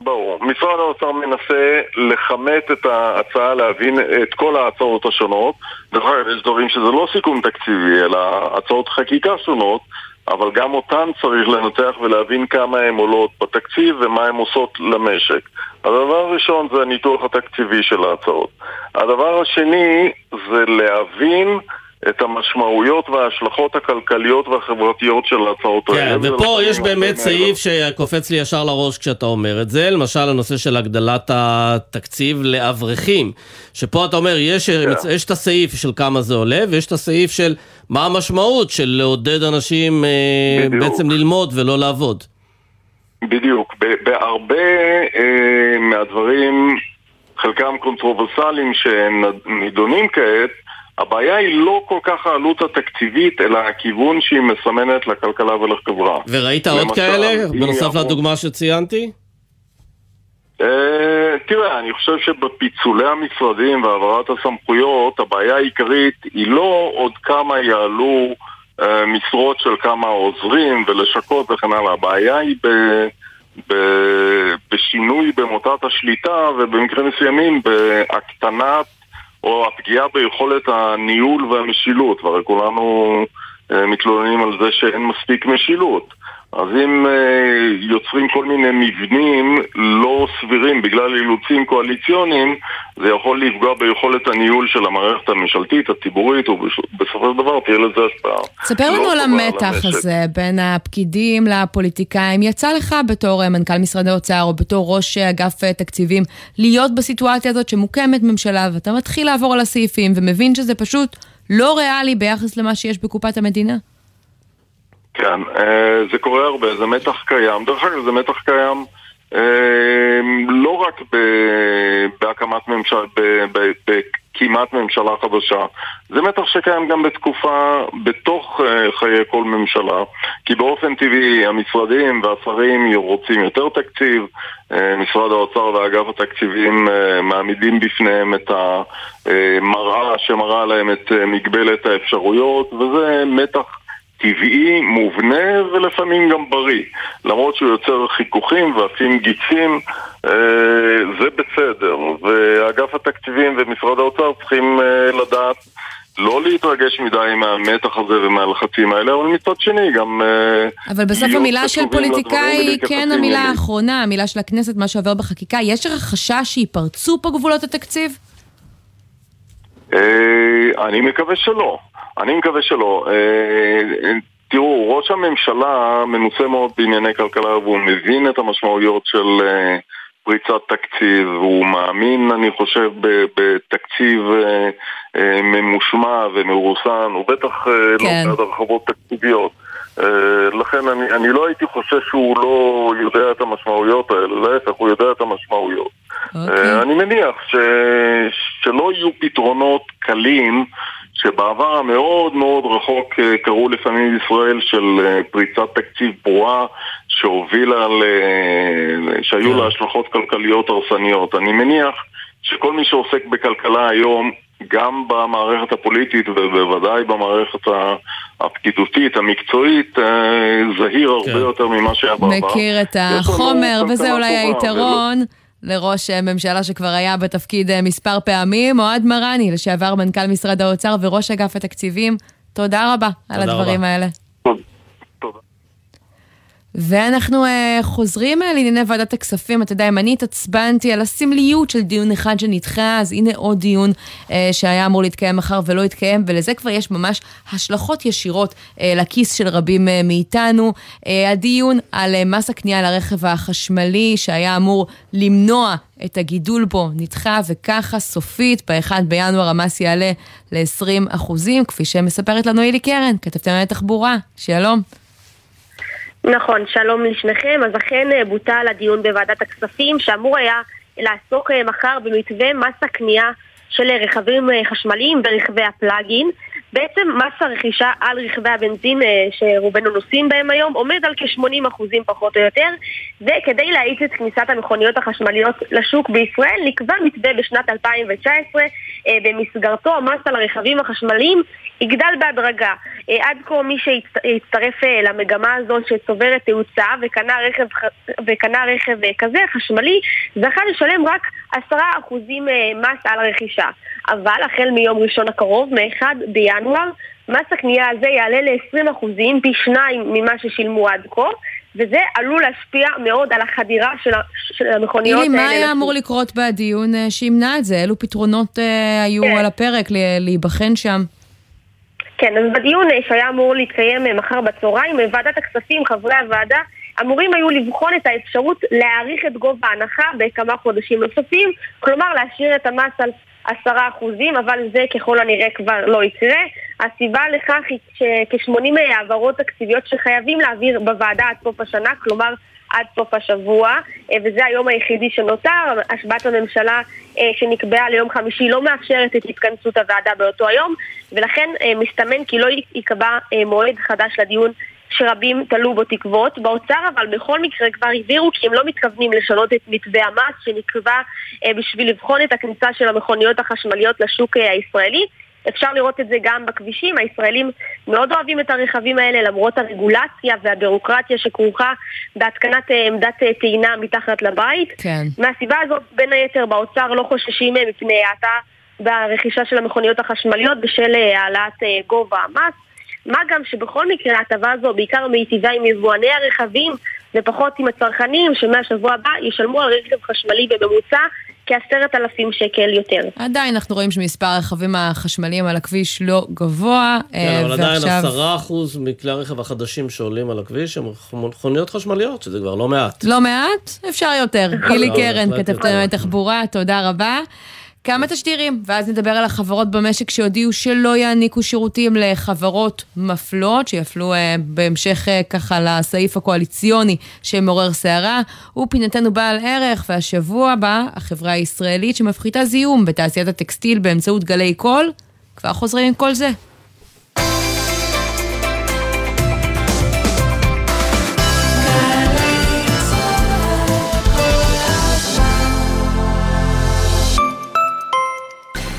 ברור. משרד האוצר מנסה לכמת את ההצעה, להבין את כל ההצעות השונות. דרך אגב, יש דברים שזה לא סיכום תקציבי, אלא הצעות חקיקה שונות. אבל גם אותן צריך לנתח ולהבין כמה הן עולות בתקציב ומה הן עושות למשק. הדבר הראשון זה הניתוח התקציבי של ההצעות. הדבר השני זה להבין את המשמעויות וההשלכות הכלכליות והחברתיות של ההצעות כן, האלה. כן, ופה יש באמת סעיף שקופץ לי ישר לראש כשאתה אומר את זה, למשל הנושא של הגדלת התקציב לאברכים, שפה אתה אומר, יש, כן. יש את הסעיף של כמה זה עולה, ויש את הסעיף של מה המשמעות של לעודד אנשים אה, בעצם ללמוד ולא לעבוד. בדיוק. בהרבה אה, מהדברים, חלקם קונטרוברסליים שנידונים כעת, הבעיה היא לא כל כך העלות התקציבית, אלא הכיוון שהיא מסמנת לכלכלה ולחברה. וראית עוד כאלה, בנוסף לדוגמה שציינתי? Uh, תראה, אני חושב שבפיצולי המשרדים והעברת הסמכויות, הבעיה העיקרית היא לא עוד כמה יעלו uh, משרות של כמה עוזרים ולשכות וכן הלאה, הבעיה היא ב... ב... בשינוי במוטת השליטה ובמקרים מסוימים בהקטנת או הפגיעה ביכולת הניהול והמשילות, והרי כולנו אה, מתלוננים על זה שאין מספיק משילות. אז אם אה, יוצרים כל מיני מבנים לא סבירים בגלל אילוצים קואליציוניים, זה יכול לפגוע ביכולת הניהול של המערכת הממשלתית, הציבורית, ובסופו של דבר תהיה לזה השפעה. ספר לנו לא על המתח הזה בין הפקידים לפוליטיקאים. יצא לך בתור מנכ"ל משרד האוצר או בתור ראש אגף תקציבים להיות בסיטואציה הזאת שמוקמת ממשלה ואתה מתחיל לעבור על הסעיפים ומבין שזה פשוט לא ריאלי ביחס למה שיש בקופת המדינה? כן, אה, זה קורה הרבה, זה מתח קיים. דרך אגב, זה מתח קיים אה, לא רק בהקמת ממשלה, בכמעט ממשלה חדשה, זה מתח שקיים גם בתקופה, בתוך אה, חיי כל ממשלה, כי באופן טבעי המשרדים והשרים רוצים יותר תקציב, משרד האוצר ואגף התקציבים מעמידים בפניהם את המראה שמראה להם את מגבלת האפשרויות, וזה מתח טבעי, מובנה ולפעמים גם בריא. למרות שהוא יוצר חיכוכים ועפים גיצים, אה, זה בסדר. ואגף התקציבים ומשרד האוצר צריכים אה, לדעת לא להתרגש מדי מהמתח הזה ומהלחצים האלה, אבל מצד שני גם... אה, אבל בסוף המילה של פוליטיקאי היא כן המילה האחרונה, המילה של הכנסת, מה שעובר בחקיקה. יש לך חשש שיפרצו פה גבולות התקציב? אני מקווה שלא. אני מקווה שלא. אה, אה, תראו, ראש הממשלה מנוסה מאוד בענייני כלכלה והוא מבין את המשמעויות של, אה, פריצת תקציב, הוא מאמין, אני חושב, בתקציב ממושמע ומרוסן, הוא בטח כן. לא בעד הרחבות תקציביות. לכן אני, אני לא הייתי חושב שהוא לא יודע את המשמעויות האלה, להפך, הוא יודע את המשמעויות. Okay. אוקיי. אני מניח ש, שלא יהיו פתרונות קלים שבעבר המאוד מאוד רחוק אה, קראו לפעמים ישראל של אה, פריצת תקציב פרועה שהובילה, ל... שהיו לה השלכות כלכליות הרסניות. אני מניח שכל מי שעוסק בכלכלה היום, גם במערכת הפוליטית ובוודאי במערכת הפקידותית, המקצועית, אה, זהיר הרבה כן. יותר ממה שהיה בעבר. מכיר את החומר, וזה אולי היתרון. ולא... לראש ממשלה שכבר היה בתפקיד אה, מספר פעמים, אוהד מרני, לשעבר מנכ"ל משרד האוצר וראש אגף התקציבים. תודה רבה תודה על הדברים רבה. האלה. ואנחנו uh, חוזרים uh, לענייני ועדת הכספים. אתה יודע, אם אני התעצבנתי על הסמליות של דיון אחד שנדחה, אז הנה עוד דיון uh, שהיה אמור להתקיים מחר ולא התקיים, ולזה כבר יש ממש השלכות ישירות uh, לכיס של רבים uh, מאיתנו. Uh, הדיון על uh, מס הקנייה לרכב החשמלי, שהיה אמור למנוע את הגידול בו נדחה, וככה סופית, ב-1 בינואר המס יעלה ל-20 אחוזים, כפי שמספרת לנו אילי קרן, כתבתם על תחבורה. שלום. נכון, שלום לשניכם. אז אכן אה, בוטל הדיון בוועדת הכספים, שאמור היה לעסוק אה, מחר במתווה מס הקנייה של אה, רכבים חשמליים ורכבי הפלאגין. בעצם מס הרכישה על רכבי הבנזין שרובנו נוסעים בהם היום עומד על כ-80% פחות או יותר וכדי להאיץ את כניסת המכוניות החשמליות לשוק בישראל נקבע מתווה בשנת 2019 במסגרתו המס על הרכבים החשמליים יגדל בהדרגה. אה, עד כה מי שהצטרף אה, למגמה הזאת שצוברת תאוצה וקנה רכב, וקנה רכב אה, כזה, חשמלי, זכה לשלם רק עשרה אחוזים מס על הרכישה. אבל החל מיום ראשון הקרוב, מ-1 בינואר, מס הקנייה הזה יעלה ל-20 אחוזים, פי שניים ממה ששילמו עד כה. וזה עלול להשפיע מאוד על החדירה של, של המכוניות האלה. אילי, מה היה אמור לקרות בדיון שימנע את זה? אילו פתרונות אה, היו כן. על הפרק להיבחן שם? כן, אז בדיון שהיה אמור להתקיים אה, מחר בצהריים, אה, ועדת הכספים, חברי הוועדה, אמורים היו לבחון את האפשרות להאריך את גובה ההנחה בכמה חודשים נוספים, כלומר להשאיר את המס על עשרה אחוזים, אבל זה ככל הנראה כבר לא יקרה. הסיבה לכך היא שכ-80 העברות תקציביות שחייבים להעביר בוועדה עד סוף השנה, כלומר עד סוף השבוע, אה, וזה היום היחידי שנותר. השבעת הממשלה אה, שנקבעה ליום חמישי לא מאפשרת את התכנסות הוועדה באותו היום, ולכן אה, מסתמן כי לא ייקבע מועד חדש לדיון שרבים תלו בו תקוות. באוצר אבל בכל מקרה כבר הבהירו כי הם לא מתכוונים לשנות את מתווה המס שנקבע בשביל לבחון את הכניסה של המכוניות החשמליות לשוק הישראלי. אפשר לראות את זה גם בכבישים, הישראלים מאוד אוהבים את הרכבים האלה למרות הרגולציה והבירוקרטיה שכרוכה בהתקנת אה, עמדת אה, טעינה מתחת לבית. כן. מהסיבה הזאת, בין היתר באוצר לא חוששים אה, מפני האטה ברכישה של המכוניות החשמליות בשל העלאת גובה המס. מה גם שבכל מקרה ההטבה הזו בעיקר מיטיבה עם יבואני הרכבים ופחות עם הצרכנים שמהשבוע הבא ישלמו על רכב חשמלי בממוצע כעשרת אלפים שקל יותר. עדיין אנחנו רואים שמספר הרכבים החשמליים על הכביש לא גבוה. כן, אה, אבל ועכשיו... עדיין עשרה אחוז מכלי הרכב החדשים שעולים על הכביש הם מכוניות חשמליות, שזה כבר לא מעט. לא מעט? אפשר יותר. *laughs* גילי קרן, כתבתנו תחבורה, תודה רבה. כמה תשדירים, ואז נדבר על החברות במשק שהודיעו שלא יעניקו שירותים לחברות מפלות, שיפלו אה, בהמשך אה, ככה לסעיף הקואליציוני שמעורר סערה, ופינתנו בעל ערך, והשבוע הבא, החברה הישראלית שמפחיתה זיהום בתעשיית הטקסטיל באמצעות גלי קול, כבר חוזרים עם כל זה.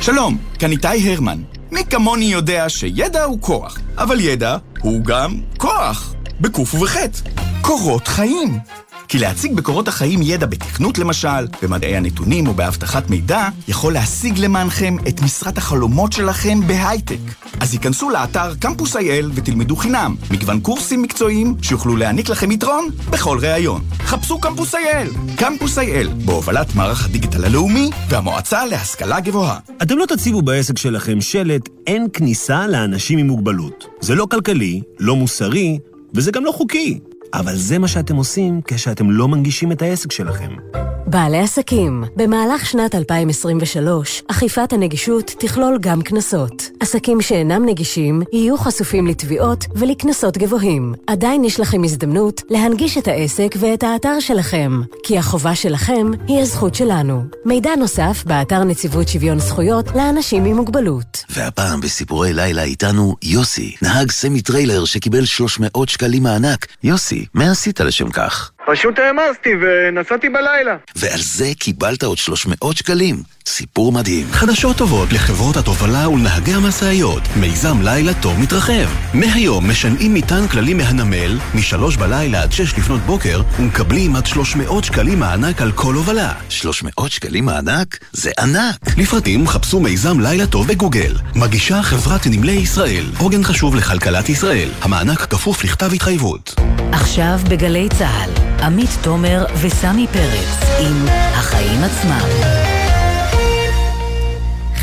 שלום, כאן איתי הרמן. מי כמוני יודע שידע הוא כוח, אבל ידע הוא גם כוח, בקוף ובחטא. קורות חיים. כי להציג בקורות החיים ידע בתכנות למשל, במדעי הנתונים או באבטחת מידע, יכול להשיג למענכם את משרת החלומות שלכם בהייטק. אז היכנסו לאתר קמפוס אייל ותלמדו חינם, מגוון קורסים מקצועיים שיוכלו להעניק לכם יתרון בכל ראיון. חפשו קמפוס אייל, קמפוס אייל, בהובלת מערך הדיגיטל הלאומי והמועצה להשכלה גבוהה. אתם לא תציבו בעסק שלכם שלט אין כניסה לאנשים עם מוגבלות. זה לא כלכלי, לא מוסרי, וזה גם לא חוקי. אבל זה מה שאתם עושים כשאתם לא מנגישים את העסק שלכם. בעלי עסקים, במהלך שנת 2023, אכיפת הנגישות תכלול גם קנסות. עסקים שאינם נגישים יהיו חשופים לתביעות ולקנסות גבוהים. עדיין יש לכם הזדמנות להנגיש את העסק ואת האתר שלכם, כי החובה שלכם היא הזכות שלנו. מידע נוסף באתר נציבות שוויון זכויות לאנשים עם מוגבלות. והפעם בסיפורי לילה איתנו יוסי, נהג סמי טריילר שקיבל 300 שקלים מענק. יוסי, מה עשית לשם כך? פשוט העמסתי ונסעתי בלילה. ועל זה קיבלת עוד 300 שקלים. סיפור מדהים. חדשות טובות לחברות התובלה ולנהגי המשאיות. מיזם לילה טוב מתרחב. מהיום משנעים מטען כללי מהנמל, משלוש בלילה עד שש לפנות בוקר, ומקבלים עד 300 שקלים מענק על כל הובלה. 300 שקלים מענק? זה ענק. לפרטים חפשו מיזם לילה טוב בגוגל. מגישה חברת נמלי ישראל. עוגן חשוב לכלכלת ישראל. המענק כפוף לכתב התחייבות. עכשיו בגלי צה"ל, עמית תומר וסמי פרץ עם החיים עצמם.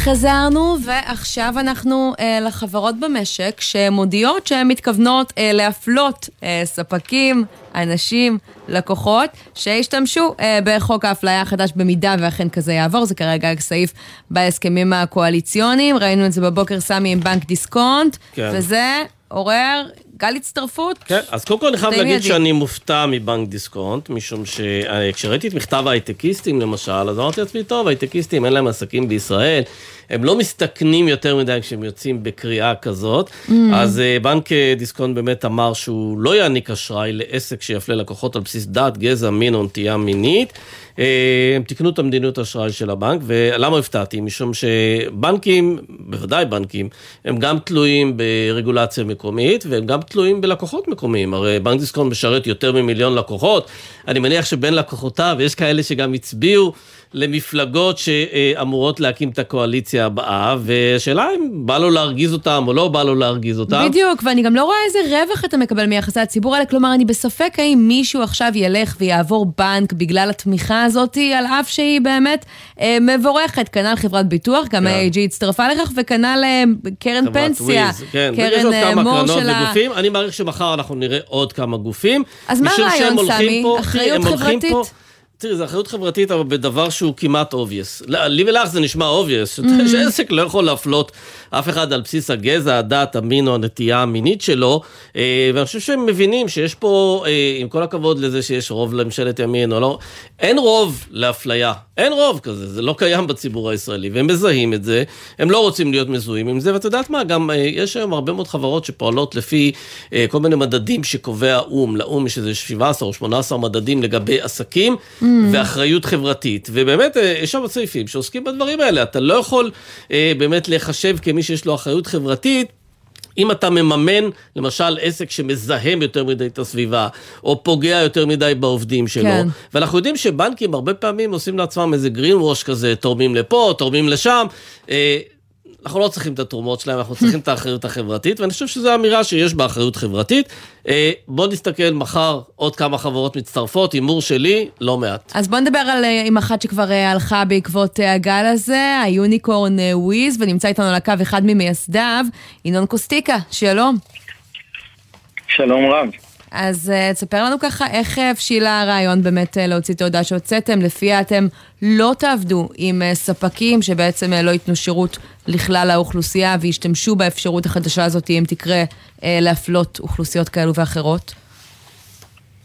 חזרנו, ועכשיו אנחנו אה, לחברות במשק שמודיעות שהן מתכוונות אה, להפלות אה, ספקים, אנשים, לקוחות, שהשתמשו אה, בחוק האפליה החדש במידה ואכן כזה יעבור. זה כרגע סעיף בהסכמים הקואליציוניים. ראינו את זה בבוקר סמי עם בנק דיסקונט, כן. וזה עורר גל הצטרפות. כן, אז קודם כל אני חייב להגיד. שאני מופתע מבנק דיסקונט, משום שכשראיתי את מכתב ההייטקיסטים למשל, אז אמרתי לעצמי, טוב, הייטקיסטים אין להם עסקים בישראל, הם לא מסתכנים יותר מדי כשהם יוצאים בקריאה כזאת, Mm. אז אה, בנק אה, דיסקונט באמת אמר שהוא לא יעניק אשראי לעסק שיפלה לקוחות על בסיס דת, גזע, מין או נטייה מינית. אה, הם תיקנו את המדיניות האשראי של הבנק, ולמה הפתעתי? משום שבנקים, בוודאי בנקים, הם גם תלויים ברגולציה מקומית, והם גם תלויים בלקוחות מקומיים. הרי בנק דיסקונט משרת יותר ממיליון לקוחות, אני מניח שבין לקוחותיו יש כאלה שגם הצביעו למפלגות שאמורות להקים את הקואליציה הבאה, והשאלה אם בא לו להרגיז אותם או לא בא לו להרגיז אותם. בדיוק, ואני גם לא רואה איזה רווח אתה מקבל מיחסי הציבור האלה, כלומר, אני בספק האם מישהו עכשיו ילך ויעבור בנק בגלל התמיכה הזאת, על אף שהיא באמת אה, מבורכת. כנ"ל חברת ביטוח, גם כן. AIG הצטרפה לכך, וכנ"ל אה, קרן פנסיה, וויז, כן, קרן אה, מור של ה... וגופים, אני מעריך שמחר אנחנו נראה עוד כמה גופים. אז מה הרעיון, סמי? אחריות חברתית? פה- תראי, זה אחריות חברתית, אבל בדבר שהוא כמעט obvious. לי ולך זה נשמע obvious. *laughs* שעסק לא יכול להפלות אף אחד על בסיס הגזע, הדת, המין או הנטייה המינית שלו, אה, ואני חושב שהם מבינים שיש פה, אה, עם כל הכבוד לזה שיש רוב לממשלת ימין או לא, אין רוב לאפליה, אין רוב כזה, זה לא קיים בציבור הישראלי, והם מזהים את זה, הם לא רוצים להיות מזוהים עם זה, ואת יודעת מה, גם אה, יש היום הרבה מאוד חברות שפועלות לפי כל מיני מדדים שקובע האו"ם, לאו"ם יש איזה 17 או 18 מדדים לגבי עסקים, Mm. ואחריות חברתית, ובאמת יש שם סעיפים שעוסקים בדברים האלה, אתה לא יכול באמת להיחשב כמי שיש לו אחריות חברתית. אם אתה מממן, למשל, עסק שמזהם יותר מדי את הסביבה, או פוגע יותר מדי בעובדים שלו, כן. ואנחנו יודעים שבנקים הרבה פעמים עושים לעצמם איזה green wash כזה, תורמים לפה, תורמים לשם. אנחנו לא צריכים את התרומות שלהם, אנחנו צריכים את האחריות החברתית, ואני חושב שזו אמירה שיש בה אחריות חברתית. אה, בוא נסתכל מחר, עוד כמה חברות מצטרפות, הימור שלי, לא מעט. אז בוא נדבר על, אה, עם אחת שכבר אה, הלכה בעקבות הגל הזה, היוניקורן וויז, ונמצא איתנו על הקו אחד ממייסדיו, ינון קוסטיקה, שלום. שלום רב. אז uh, תספר לנו ככה איך אה, הבשילה הרעיון באמת uh, להוציא את ההודעה שהוצאתם, לפיה אתם לא תעבדו עם uh, ספקים שבעצם uh, לא ייתנו שירות לכלל האוכלוסייה וישתמשו באפשרות החדשה הזאת אם תקרה uh, להפלות אוכלוסיות כאלו ואחרות.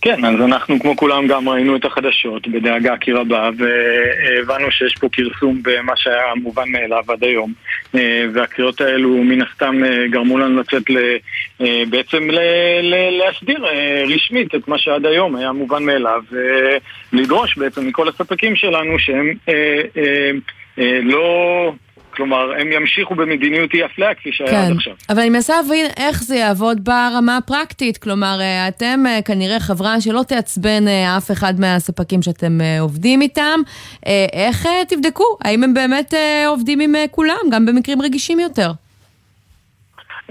כן, אז אנחנו כמו כולם גם ראינו את החדשות בדאגה כי רבה והבנו שיש פה כרסום במה שהיה מובן מאליו עד היום. אה, והקריאות האלו מן הסתם אה, גרמו לנו לצאת ל, אה, בעצם ל, ל, להסדיר רשמית את מה שעד היום היה מובן מאליו ולדרוש בעצם מכל הספקים שלנו שהם לא... כלומר, הם ימשיכו במדיניות אי אפליה כפי שהיה עד כן, עכשיו. אבל אני מנסה להבין איך זה יעבוד ברמה הפרקטית. כלומר, אה, אתם אה, כנראה חברה שלא תעצבן אה, אף אחד מהספקים שאתם עובדים איתם. איך תבדקו? האם הם באמת עובדים עם כולם, גם במקרים רגישים יותר?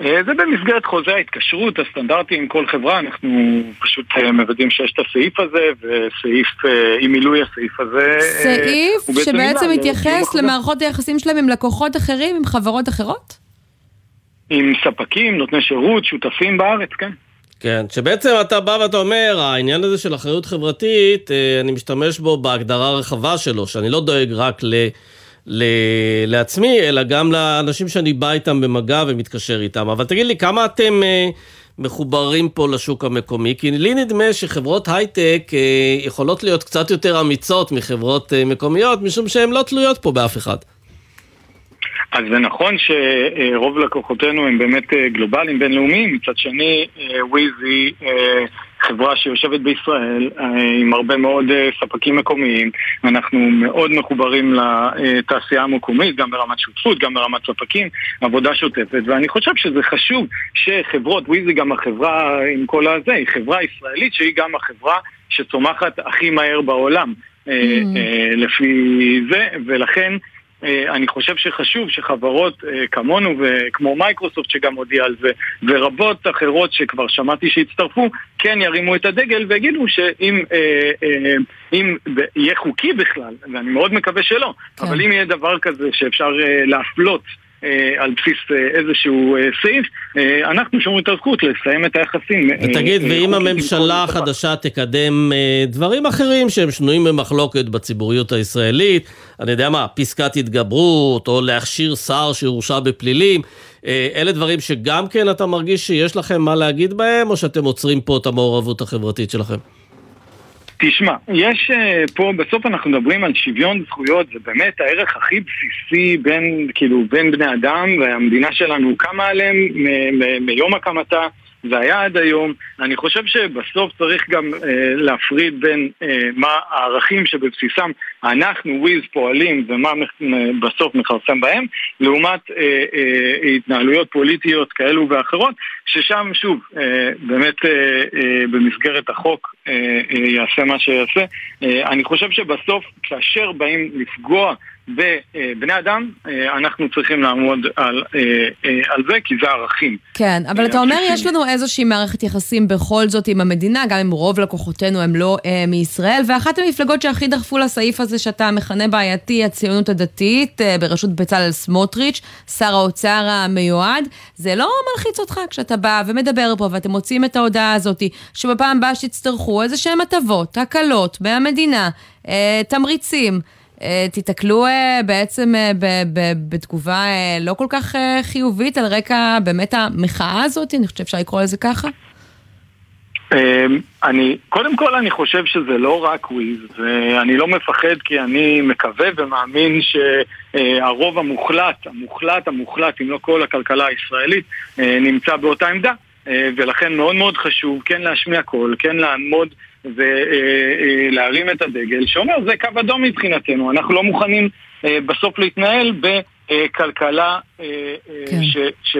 אה, זה במסגרת חוזה ההתקשרות הסטנדרטי עם כל חברה, אנחנו פשוט אה, מוודאים שיש את הסעיף הזה, וסעיף, אה, עם מילוי הסעיף הזה... סעיף שבעצם מתייחס. למערכות היחסים שלהם עם לקוחות אחרים, עם חברות אחרות? עם ספקים, נותני שירות, שותפים בארץ, כן. כן, שבעצם אתה בא ואתה אומר, העניין הזה של אחריות חברתית, אני משתמש בו בהגדרה הרחבה שלו, שאני לא דואג רק ל... ל... לעצמי, אלא גם לאנשים שאני בא איתם במגע ומתקשר איתם. אבל תגיד לי, כמה אתם אה, מחוברים פה לשוק המקומי? כי לי נדמה שחברות הייטק אה, יכולות להיות קצת יותר אמיצות מחברות אה, מקומיות, משום שהן לא תלויות פה באף אחד. אז זה נכון שרוב לקוחותינו הם באמת אה, גלובליים, בינלאומיים, מצד שני אה, וויזי אה, חברה שיושבת בישראל עם הרבה מאוד ספקים מקומיים, אנחנו מאוד מחוברים לתעשייה המקומית, גם ברמת שותפות, גם ברמת ספקים, עבודה שוטפת, ואני חושב שזה חשוב שחברות, וויזי גם החברה עם כל הזה, היא חברה ישראלית שהיא גם החברה שצומחת הכי מהר בעולם. Mm. לפי זה, ולכן אה, אני חושב שחשוב שחברות אה, כמונו וכמו מייקרוסופט שגם הודיע על זה ורבות אחרות שכבר שמעתי שהצטרפו כן ירימו את הדגל ויגידו שאם אה, אם יהיה חוקי בכלל, ואני מאוד מקווה שלא, כן. אבל אם יהיה דבר כזה שאפשר להפלות אה, על בסיס אה, איזשהו אה, סעיף, אנחנו שומרים את הזכות לסיים את היחסים. ותגיד, ואם הממשלה החדשה תקדם דברים אחרים שהם שנויים במחלוקת בציבוריות הישראלית, אני יודע מה, פסקת התגברות, או להכשיר שר שהורשע בפלילים, אלה דברים שגם כן אתה מרגיש שיש לכם מה להגיד בהם, או שאתם עוצרים פה את המעורבות החברתית שלכם? תשמע, יש uh, פה, בסוף אנחנו מדברים על שוויון זכויות, זה באמת הערך הכי בסיסי בין, כאילו, בין בני אדם, והמדינה שלנו קמה עליהם מיום הקמתה. זה היה עד היום. אני חושב שבסוף צריך גם אה, להפריד בין אה, מה הערכים שבבסיסם אנחנו, וויז, פועלים ומה בסוף מכרסם בהם, לעומת אה, אה, התנהלויות פוליטיות כאלו ואחרות, ששם, שוב, אה, באמת אה, אה, במסגרת החוק אה, אה, יעשה מה שיעשה. אה, אני חושב שבסוף, כאשר באים לפגוע בבני אדם, אה, אנחנו צריכים לעמוד על, אה, אה, על זה, כי זה ערכים. כן, אבל אתה אומר, יש לנו איזושהי מערכת יחסים בכל זאת עם המדינה, גם אם רוב לקוחותינו הם לא אה, מישראל, ואחת המפלגות שהכי דחפו לסעיף הזה שאתה מכנה בעייתי, הציונות הדתית, אה, בראשות בצלאל סמוטריץ', שר האוצר המיועד, זה לא מלחיץ אותך כשאתה בא ומדבר פה ואתם מוצאים את ההודעה הזאת, שבפעם הבאה שתצטרכו איזה שהם הטבות, הקלות מהמדינה, אה, תמריצים. אה, תיתקלו אה, בעצם אה, בתגובה לא כל כך חיובית על רקע באמת המחאה הזאת, אני חושבת שאפשר לקרוא לזה ככה? אני, קודם כל אני חושב שזה לא רק וויז, ואני לא מפחד כי אני מקווה ומאמין שהרוב המוחלט, המוחלט, המוחלט, אם לא כל הכלכלה הישראלית, נמצא באותה עמדה. ולכן מאוד מאוד חשוב כן להשמיע קול, כן לעמוד ולהרים את הדגל, שאומר זה קו אדום מבחינתנו, אנחנו לא מוכנים אה, בסוף להתנהל בכלכלה אה, אה, כן. ש... ש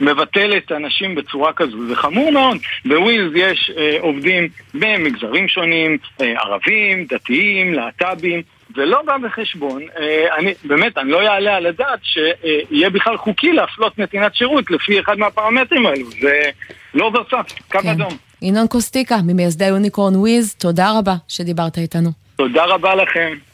מבטלת אנשים בצורה כזו, זה חמור מאוד. בוויז יש אה, עובדים במגזרים שונים, אה, ערבים, דתיים, להט"בים, ולא בא בחשבון, אה, אני, באמת, אני לא אעלה על הדעת שיהיה בכלל חוקי להפלות נתינת שירות לפי אחד מהפרמטרים האלו, זה לא עובר סף, קו כן. אדום. ינון קוסטיקה, ממייסדי יוניקורן וויז, תודה רבה שדיברת איתנו. תודה רבה לכם.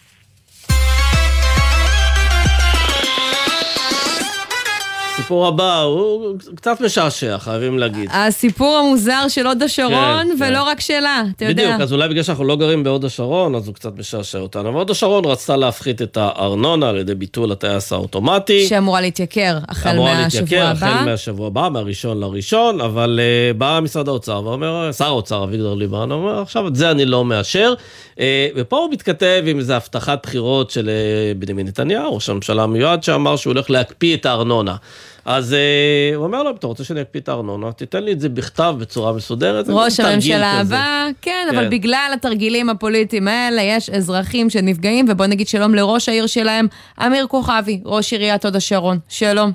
הסיפור הבא הוא קצת משעשע, חייבים להגיד. הסיפור המוזר של הוד השרון, כן, ולא כן. רק שלה, אתה יודע. בדיוק, אז אולי בגלל שאנחנו לא גרים בהוד השרון, אז הוא קצת משעשע אותנו. אבל הוד השרון רצתה להפחית את הארנונה על ידי ביטול הטייס האוטומטי. שאמורה להתייקר החל מהשבוע הבא. אמורה להתייקר החל מהשבוע הבא, מהראשון לראשון, אבל uh, בא משרד האוצר ואומר, שר האוצר אביגדור ליברמן אומר, עכשיו את זה אני לא מאשר. Uh, ופה הוא מתכתב עם איזו הבטחת בחירות של uh, בנימין נתניהו, ראש הממשלה המיועד, שאמר שהוא הולך להקפיא את הארנונה. אז uh, הוא אומר לו, אתה רוצה שאני אקפיא את הארנונה? תיתן לי את זה בכתב בצורה מסודרת. ראש הממשלה הבא, כן, כן, אבל בגלל התרגילים הפוליטיים האלה, יש אזרחים שנפגעים, ובוא נגיד שלום לראש העיר שלהם, אמיר כוכבי, ראש עיריית הוד השרון. שלום.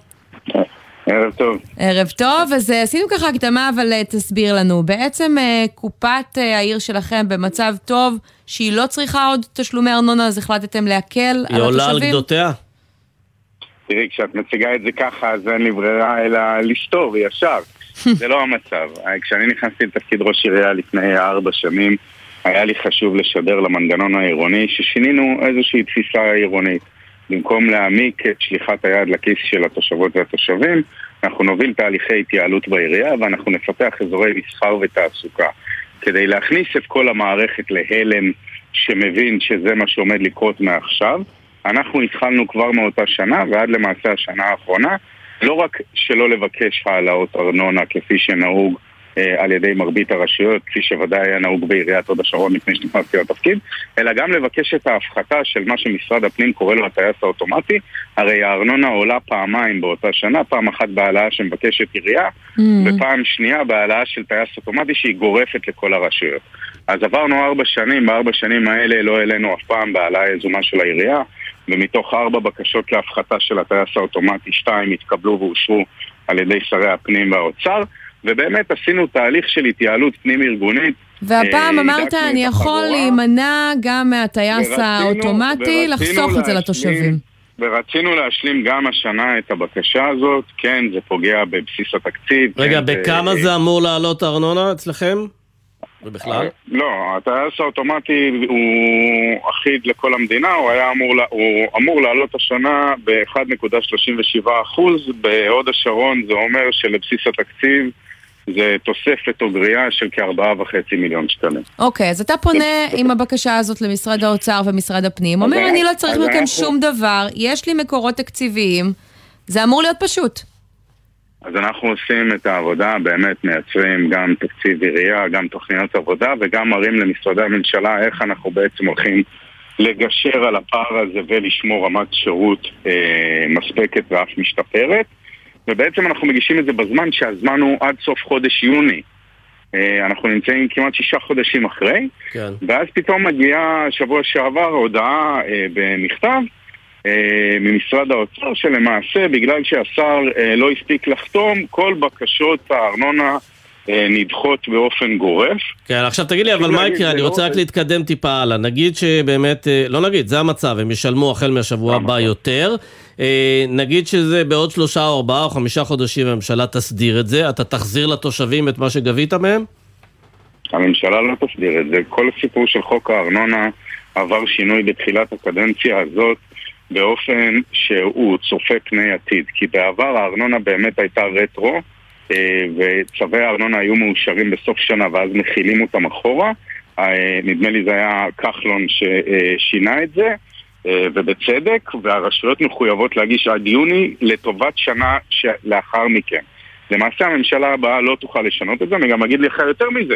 ערב טוב. ערב טוב, אז אה, עשינו ככה הקדמה, אבל אה, תסביר לנו. בעצם קופת העיר שלכם במצב טוב, שהיא לא צריכה עוד תשלומי ארנונה, אז החלטתם להקל על התושבים? היא עולה על גדותיה. תראי, כשאת מציגה את זה ככה, אז אין לי ברירה אלא לסתור ישר. *laughs* זה לא המצב. כשאני נכנסתי לתפקיד ראש עירייה לפני ארבע שנים, היה לי חשוב לשדר למנגנון העירוני ששינינו איזושהי תפיסה עירונית. במקום להעמיק את שליחת היד לכיס של התושבות והתושבים, אנחנו נוביל תהליכי התייעלות בעירייה ואנחנו נפתח אזורי מסחר ותעסוקה. כדי להכניס את כל המערכת להלם שמבין שזה מה שעומד לקרות מעכשיו. אנחנו התחלנו כבר מאותה שנה ועד למעשה השנה האחרונה לא רק שלא לבקש העלאות ארנונה כפי שנהוג אה, על ידי מרבית הרשויות, כפי שוודאי היה נהוג בעיריית הוד השרון לפני שנכנסתי לתפקיד, אלא גם לבקש את ההפחתה של מה שמשרד הפנים קורא לו הטייס האוטומטי. הרי הארנונה עולה פעמיים באותה שנה, פעם אחת בהעלאה שמבקשת עירייה, mm. ופעם שנייה בהעלאה של טייס אוטומטי שהיא גורפת לכל הרשויות. אז עברנו ארבע שנים, בארבע שנים האלה לא העלינו אף פעם בהעלאה יזומה של העירייה, ומתוך ארבע בקשות להפחתה של הטייס האוטומטי, שתיים התקבלו ואושרו על ידי שרי הפנים והאוצר. ובאמת עשינו תהליך של התייעלות פנים-ארגונית. והפעם אה, אמרת, אני יכול להימנע גם מהטייס האוטומטי, לחסוך את זה לתושבים. ורצינו להשלים גם השנה את הבקשה הזאת, כן, זה פוגע בבסיס התקציב. רגע, כן, בכמה זה... זה אמור לעלות ארנונה אצלכם? ובכלל? לא, הטייס האוטומטי הוא אחיד לכל המדינה, הוא היה אמור, הוא אמור לעלות השנה ב-1.37%, בהוד השרון זה אומר שלבסיס התקציב זה תוספת או גריעה של כארבעה וחצי מיליון שקלים. אוקיי, okay, אז אתה פונה עם הבקשה הזאת למשרד האוצר ומשרד הפנים, אומר אני לא צריך מכם שום דבר, יש לי מקורות תקציביים, זה אמור להיות פשוט. אז אנחנו עושים את העבודה, באמת מייצרים גם תקציב עירייה, גם תוכניות עבודה וגם מראים למשרדי הממשלה איך אנחנו בעצם הולכים לגשר על הפער הזה ולשמור רמת שירות אה, מספקת ואף משתפרת. ובעצם אנחנו מגישים את זה בזמן שהזמן הוא עד סוף חודש יוני. אה, אנחנו נמצאים כמעט שישה חודשים אחרי, כן. ואז פתאום מגיעה שבוע שעבר הודעה אה, במכתב ממשרד האוצר שלמעשה בגלל שהשר לא הספיק לחתום, כל בקשות הארנונה נדחות באופן גורף. כן, עכשיו תגיד לי, אבל מה יקרה? אני רוצה רק להתקדם טיפה הלאה. נגיד שבאמת, לא נגיד, זה המצב, הם ישלמו החל מהשבוע הבא יותר. אה, נגיד שזה בעוד שלושה או ארבעה או חמישה חודשים הממשלה תסדיר את זה, אתה תחזיר לתושבים את מה שגבית מהם? הממשלה לא תסדיר את זה. כל הסיפור של חוק הארנונה עבר שינוי בתחילת הקדנציה הזאת באופן שהוא צופה פני עתיד. כי בעבר הארנונה באמת הייתה רטרו, אה, וצווי הארנונה היו מאושרים בסוף שנה ואז מכילים אותם אחורה. אה, נדמה לי זה היה כחלון ששינה את זה. אה, ובצדק, והרשויות מחויבות להגיש עד יוני לטובת שנה לאחר מכן. למעשה הממשלה הבאה לא תוכל לשנות את זה, אני גם אגיד לך יותר מזה.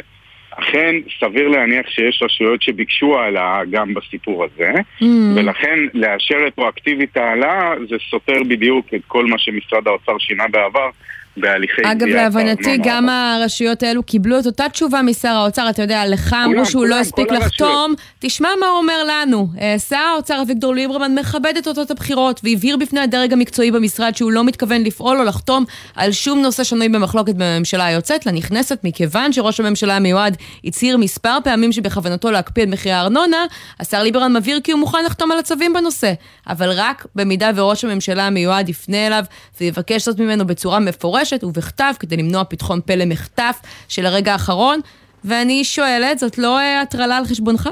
אכן, סביר להניח שיש רשויות שביקשו העלאה גם בסיפור הזה, mm. ולכן לאשר רטרואקטיבית העלאה זה סותר בדיוק את כל מה שמשרד האוצר שינה בעבר, בהליכי גביית אגב, להבנתי, גם הרשויות האלו קיבלו את אותה תשובה משר האוצר, אתה יודע, לך אמרו שהוא לא הספיק לחתום. תשמע מה הוא אומר לנו. אה, שר האוצר אביגדור ליברמן מכבד את אותות הבחירות, והבהיר בפני הדרג המקצועי במשרד שהוא לא מתכוון לפעול או לחתום על שום נושא שנוי במחלוקת בממשלה היוצאת לנכנסת, מכיוון שראש הממשלה המיועד הצהיר מספר פעמים שבכוונתו להקפיא את מחירי הארנונה, השר ליברמן מבהיר כי הוא מוכן לחתום על הצווים בנושא, אבל רק במידה וראש הממשלה המיועד יפנה אליו ויבקש זאת ממנו בצורה מפורשת. מפורשת ובכתב כדי למנוע פתחון פה למחטף של הרגע האחרון. ואני שואלת, זאת לא אה, הטרלה על חשבונך?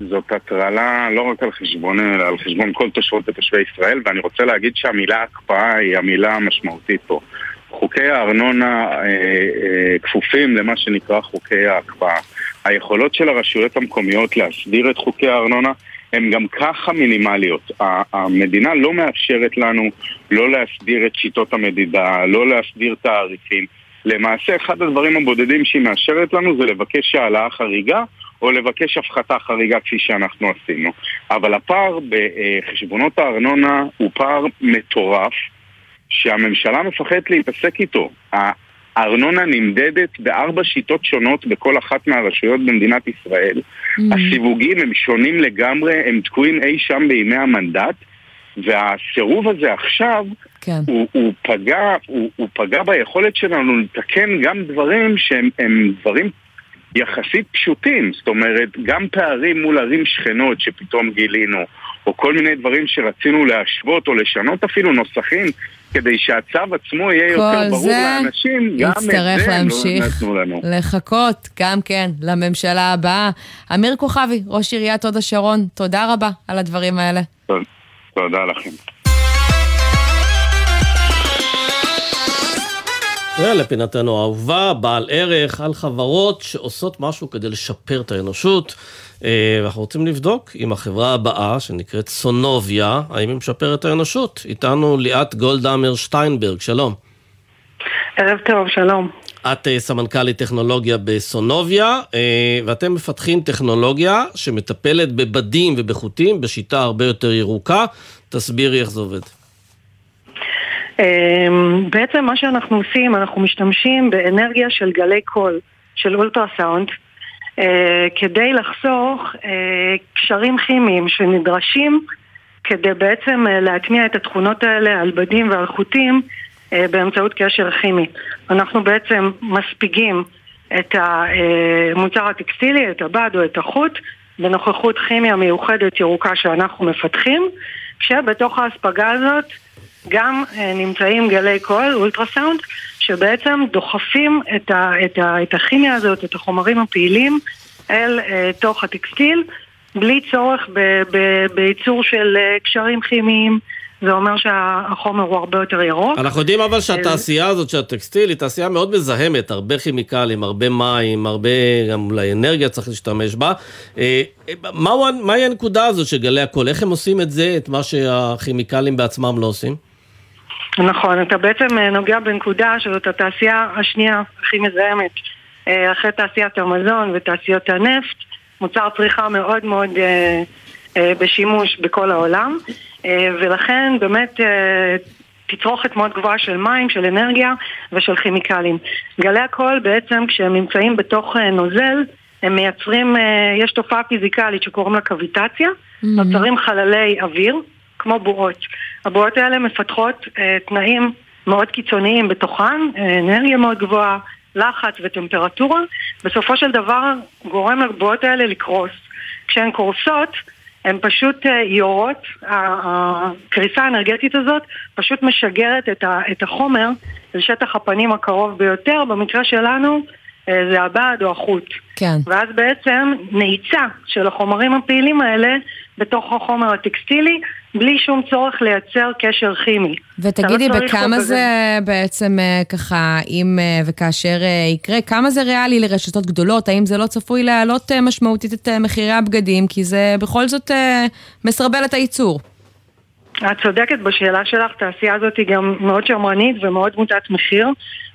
זאת הטרלה לא רק על חשבון, אלא על חשבון כל תושבות ותושבי ישראל, ואני רוצה להגיד שהמילה הקפאה היא המילה המשמעותית פה. חוקי הארנונה אה, אה, כפופים למה שנקרא חוקי ההקפאה. היכולות של הרשויות המקומיות להסדיר את חוקי הארנונה הן גם ככה מינימליות. המדינה לא מאפשרת לנו לא להסדיר את שיטות המדידה, לא להסדיר תעריפים. למעשה, אחד הדברים הבודדים שהיא מאשרת לנו זה לבקש העלאה חריגה או לבקש הפחתה חריגה כפי שאנחנו עשינו. אבל הפער בחשבונות הארנונה הוא פער מטורף שהממשלה מפחדת להתעסק איתו. הארנונה נמדדת בארבע שיטות שונות בכל אחת מהרשויות במדינת ישראל. Mm. הסיווגים הם שונים לגמרי, הם תקועים אי שם בימי המנדט, והסירוב הזה עכשיו, כן. הוא, הוא, פגע, הוא, הוא פגע ביכולת שלנו לתקן גם דברים שהם דברים יחסית פשוטים. זאת אומרת, גם פערים מול ערים שכנות שפתאום גילינו, או כל מיני דברים שרצינו להשוות או לשנות אפילו נוסחים כדי שהצו עצמו יהיה יותר ברור לאנשים, גם את זה לא נתנו לנו. לחכות, גם כן, לממשלה הבאה. אמיר כוכבי, ראש עיריית הוד השרון, תודה רבה על הדברים האלה. תודה לכם. ולפינתנו האהובה, בעל ערך על חברות שעושות משהו כדי לשפר את האנושות. אה, ואנחנו רוצים לבדוק אם החברה הבאה, שנקראת סונוביה, האם היא משפרת את האנושות. איתנו ליאת גולדהמר שטיינברג, שלום. ערב טוב, שלום. את אה, סמנכ"לית טכנולוגיה בסונוביה, אה, ואתם מפתחים טכנולוגיה שמטפלת בבדים ובחוטים בשיטה הרבה יותר ירוקה. תסבירי איך זה עובד. בעצם מה שאנחנו עושים, אנחנו משתמשים באנרגיה של גלי קול, של אולטרסאונד, כדי לחסוך קשרים כימיים שנדרשים כדי בעצם להטמיע את התכונות האלה על בדים ועל חוטים אה, באמצעות קשר כימי. אנחנו בעצם מספיגים את המוצר הטקסטילי, את הבד או את החוט, בנוכחות כימיה מיוחדת ירוקה שאנחנו מפתחים, כשבתוך ההספגה הזאת גם אה, נמצאים גלי קול, אולטרסאונד, שבעצם דוחפים את, ה, את, ה, את הכימיה הזאת, את החומרים הפעילים, אל uh, תוך הטקסטיל, בלי צורך בייצור של uh, קשרים כימיים, זה אומר שהחומר הוא הרבה יותר ירוק. אנחנו יודעים אבל שהתעשייה הזאת של הטקסטיל היא תעשייה מאוד מזהמת, הרבה כימיקלים, הרבה מים, הרבה גם אולי אנרגיה צריך להשתמש בה. אה, מהי הנקודה הזאת של גלי הקול? איך הם עושים את זה, את מה שהכימיקלים בעצמם לא עושים? נכון, אתה בעצם אה, נוגע בנקודה שזאת התעשייה השנייה הכי מזהמת. אה, אחרי תעשיית המזון ותעשיות הנפט, מוצר צריכה מאוד מאוד בשימוש בכל העולם. אה, ולכן באמת אה, תצרוכת מאוד גבוהה של מים, של אנרגיה ושל כימיקלים. גלי הקול בעצם כשהם נמצאים בתוך אה, נוזל הם מייצרים, יש תופעה פיזיקלית שקוראים לה קוויטציה, mm-hmm. נוצרים חללי אוויר, כמו בועות. הבועות האלה מפתחות תנאים מאוד קיצוניים בתוכן, אנרגיה מאוד גבוהה, לחץ וטמפרטורה, בסופו של דבר גורם לבועות האלה לקרוס. כשהן קורסות, הן פשוט אה, יורות, הקריסה האנרגטית הזאת פשוט משגרת את החומר לשטח הפנים הקרוב ביותר, במקרה שלנו אה, זה הבד או החוט. כן. ואז בעצם נעיצה של החומרים הפעילים האלה בתוך החומר הטקסטילי, בלי שום צורך לייצר קשר כימי. ותגידי, לא בכמה זה זה בעצם אה, ככה, אם אה, וכאשר יקרה, כמה זה ריאלי לרשתות גדולות? האם זה לא צפוי להעלות משמעותית את מחירי הבגדים? כי זה בכל זאת מסרבל את הייצור. את צודקת בשאלה שלך, התעשייה הזאת היא גם מאוד שמרנית ומאוד מוטת מחיר,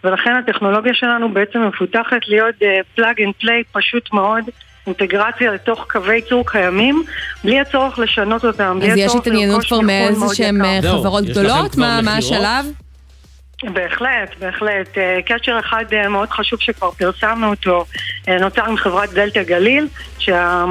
ולכן הטכנולוגיה שלנו בעצם מפותחת להיות plug and play פשוט מאוד. אינטגרציה לתוך קווי ייצור קיימים, בלי הצורך לשנות אותם. אז יש התעניינות כבר מאיזה שהם אה, חברות גדולות? מה השלב? בהחלט, בהחלט. אה, קשר אחד אה, מאוד חשוב שכבר פרסמנו אותו, נוצר עם חברת דלתא גליל, שה...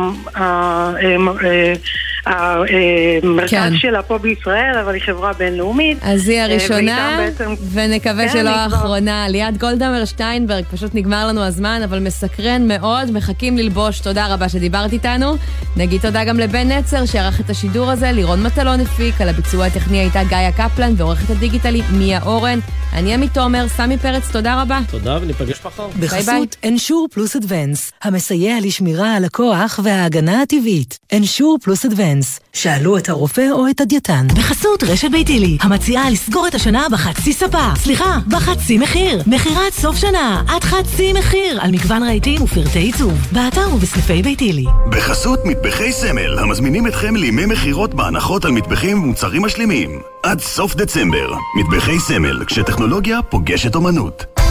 המרכז כן. שלה פה בישראל, אבל היא חברה בינלאומית. אז היא הראשונה, בעצם... ונקווה כן, שלא האחרונה. ליאת גולדהמר שטיינברג, פשוט נגמר לנו הזמן, אבל מסקרן מאוד, מחכים ללבוש. תודה רבה שדיברת איתנו. נגיד תודה גם לבן נצר שערך את השידור הזה, לירון מטלון הפיק, על הביצוע הטכני הייתה גאיה קפלן, ועורכת הדיגיטלי מיה אורן. אני עמית תומר, סמי פרץ, תודה רבה. תודה, וניפגש מחר. בחסות אנשור פלוס אדוונס, המסייע לשמירה על הכוח וההגנה הטבעית. אנשור פלוס אדוונס, שאלו את הרופא או את הדייתן. בחסות רשת ביתילי, המציעה לסגור את השנה בחצי ספה. סליחה, בחצי מחיר. מכירת סוף שנה, עד חצי מחיר, על מגוון רהיטים ופרטי עיצוב. באתר ובסניפי ביתילי. בחסות מטבחי סמל, המזמינים אתכם לימי מכירות בהנחות על מטבחים ומוצרים משלימים. עד סוף דצמבר. מטבחי סמל, כשטכנולוגיה פוגשת אומנות.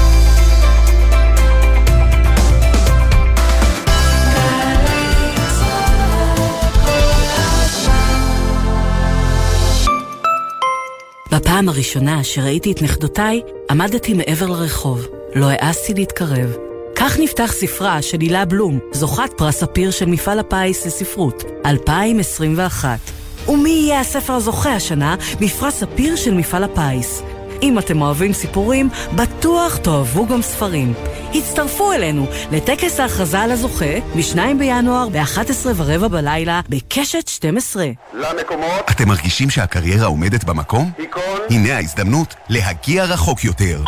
בפעם הראשונה שראיתי את נכדותיי, עמדתי מעבר לרחוב. לא העזתי להתקרב. כך נפתח ספרה של הילה בלום, זוכת פרס ספיר של מפעל הפיס לספרות, 2021. ומי יהיה הספר הזוכה השנה בפרס ספיר של מפעל הפיס? אם אתם אוהבים סיפורים, בטוח תאהבו גם ספרים. הצטרפו אלינו לטקס ההכרזה על הזוכה ב-2 בינואר ב-11 ורבע בלילה בקשת 12. למקומות. אתם מרגישים שהקריירה עומדת במקום? היכון. הנה ההזדמנות להגיע רחוק יותר.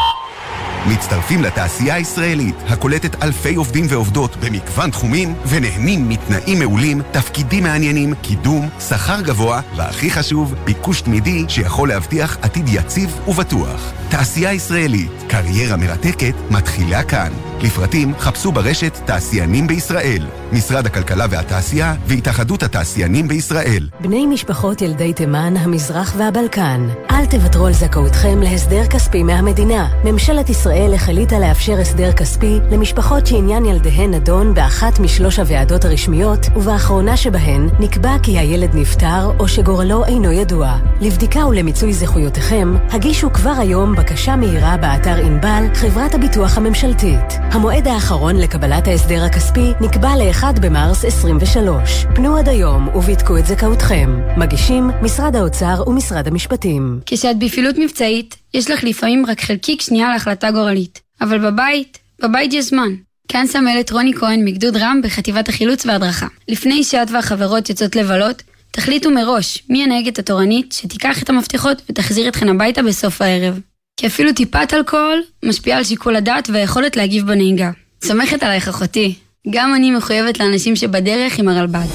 מצטרפים לתעשייה הישראלית, הקולטת אלפי עובדים ועובדות במגוון תחומים, ונהנים מתנאים מעולים, תפקידים מעניינים, קידום, שכר גבוה, והכי חשוב, ביקוש תמידי שיכול להבטיח עתיד יציב ובטוח. תעשייה ישראלית, קריירה מרתקת, מתחילה כאן. לפרטים חפשו ברשת תעשיינים בישראל, משרד הכלכלה והתעשייה והתאחדות התעשיינים בישראל. בני משפחות ילדי תימן, המזרח והבלקן, אל תוותרו על זכאותכם להסדר כספי מהמדינה. ממשלת ישראל החליטה לאפשר הסדר כספי למשפחות שעניין ילדיהן נדון באחת משלוש הוועדות הרשמיות, ובאחרונה שבהן נקבע כי הילד נפטר או שגורלו אינו ידוע. לבדיקה ולמיצוי זכויותיכם, הגישו כבר היום בקשה מהירה באתר ענבל, חברת הביטוח הממשלתית. המועד האחרון לקבלת ההסדר הכספי נקבע ל-1 במרס 23. פנו עד היום ובדקו את זכאותכם. מגישים משרד האוצר ומשרד המשפטים. כשאת בפעילות מבצעית, יש לך לפעמים רק חלקיק שנייה להחלטה גורלית. אבל בבית, בבית יש זמן. כאן סמלת רוני כהן מגדוד רם בחטיבת החילוץ וההדרכה. לפני שאת והחברות יוצאות לבלות, תחליטו מראש מי הנהגת התורנית שתיקח את המפתחות ותחזיר אתכן הביתה בסוף הערב. כי אפילו טיפת אלכוהול משפיעה על שיקול הדעת והיכולת להגיב בנהיגה. סומכת עלייך אחותי. גם אני מחויבת לאנשים שבדרך עם הרלב"ד.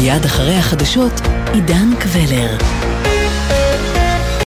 מיד אחרי החדשות, עידן קבלר.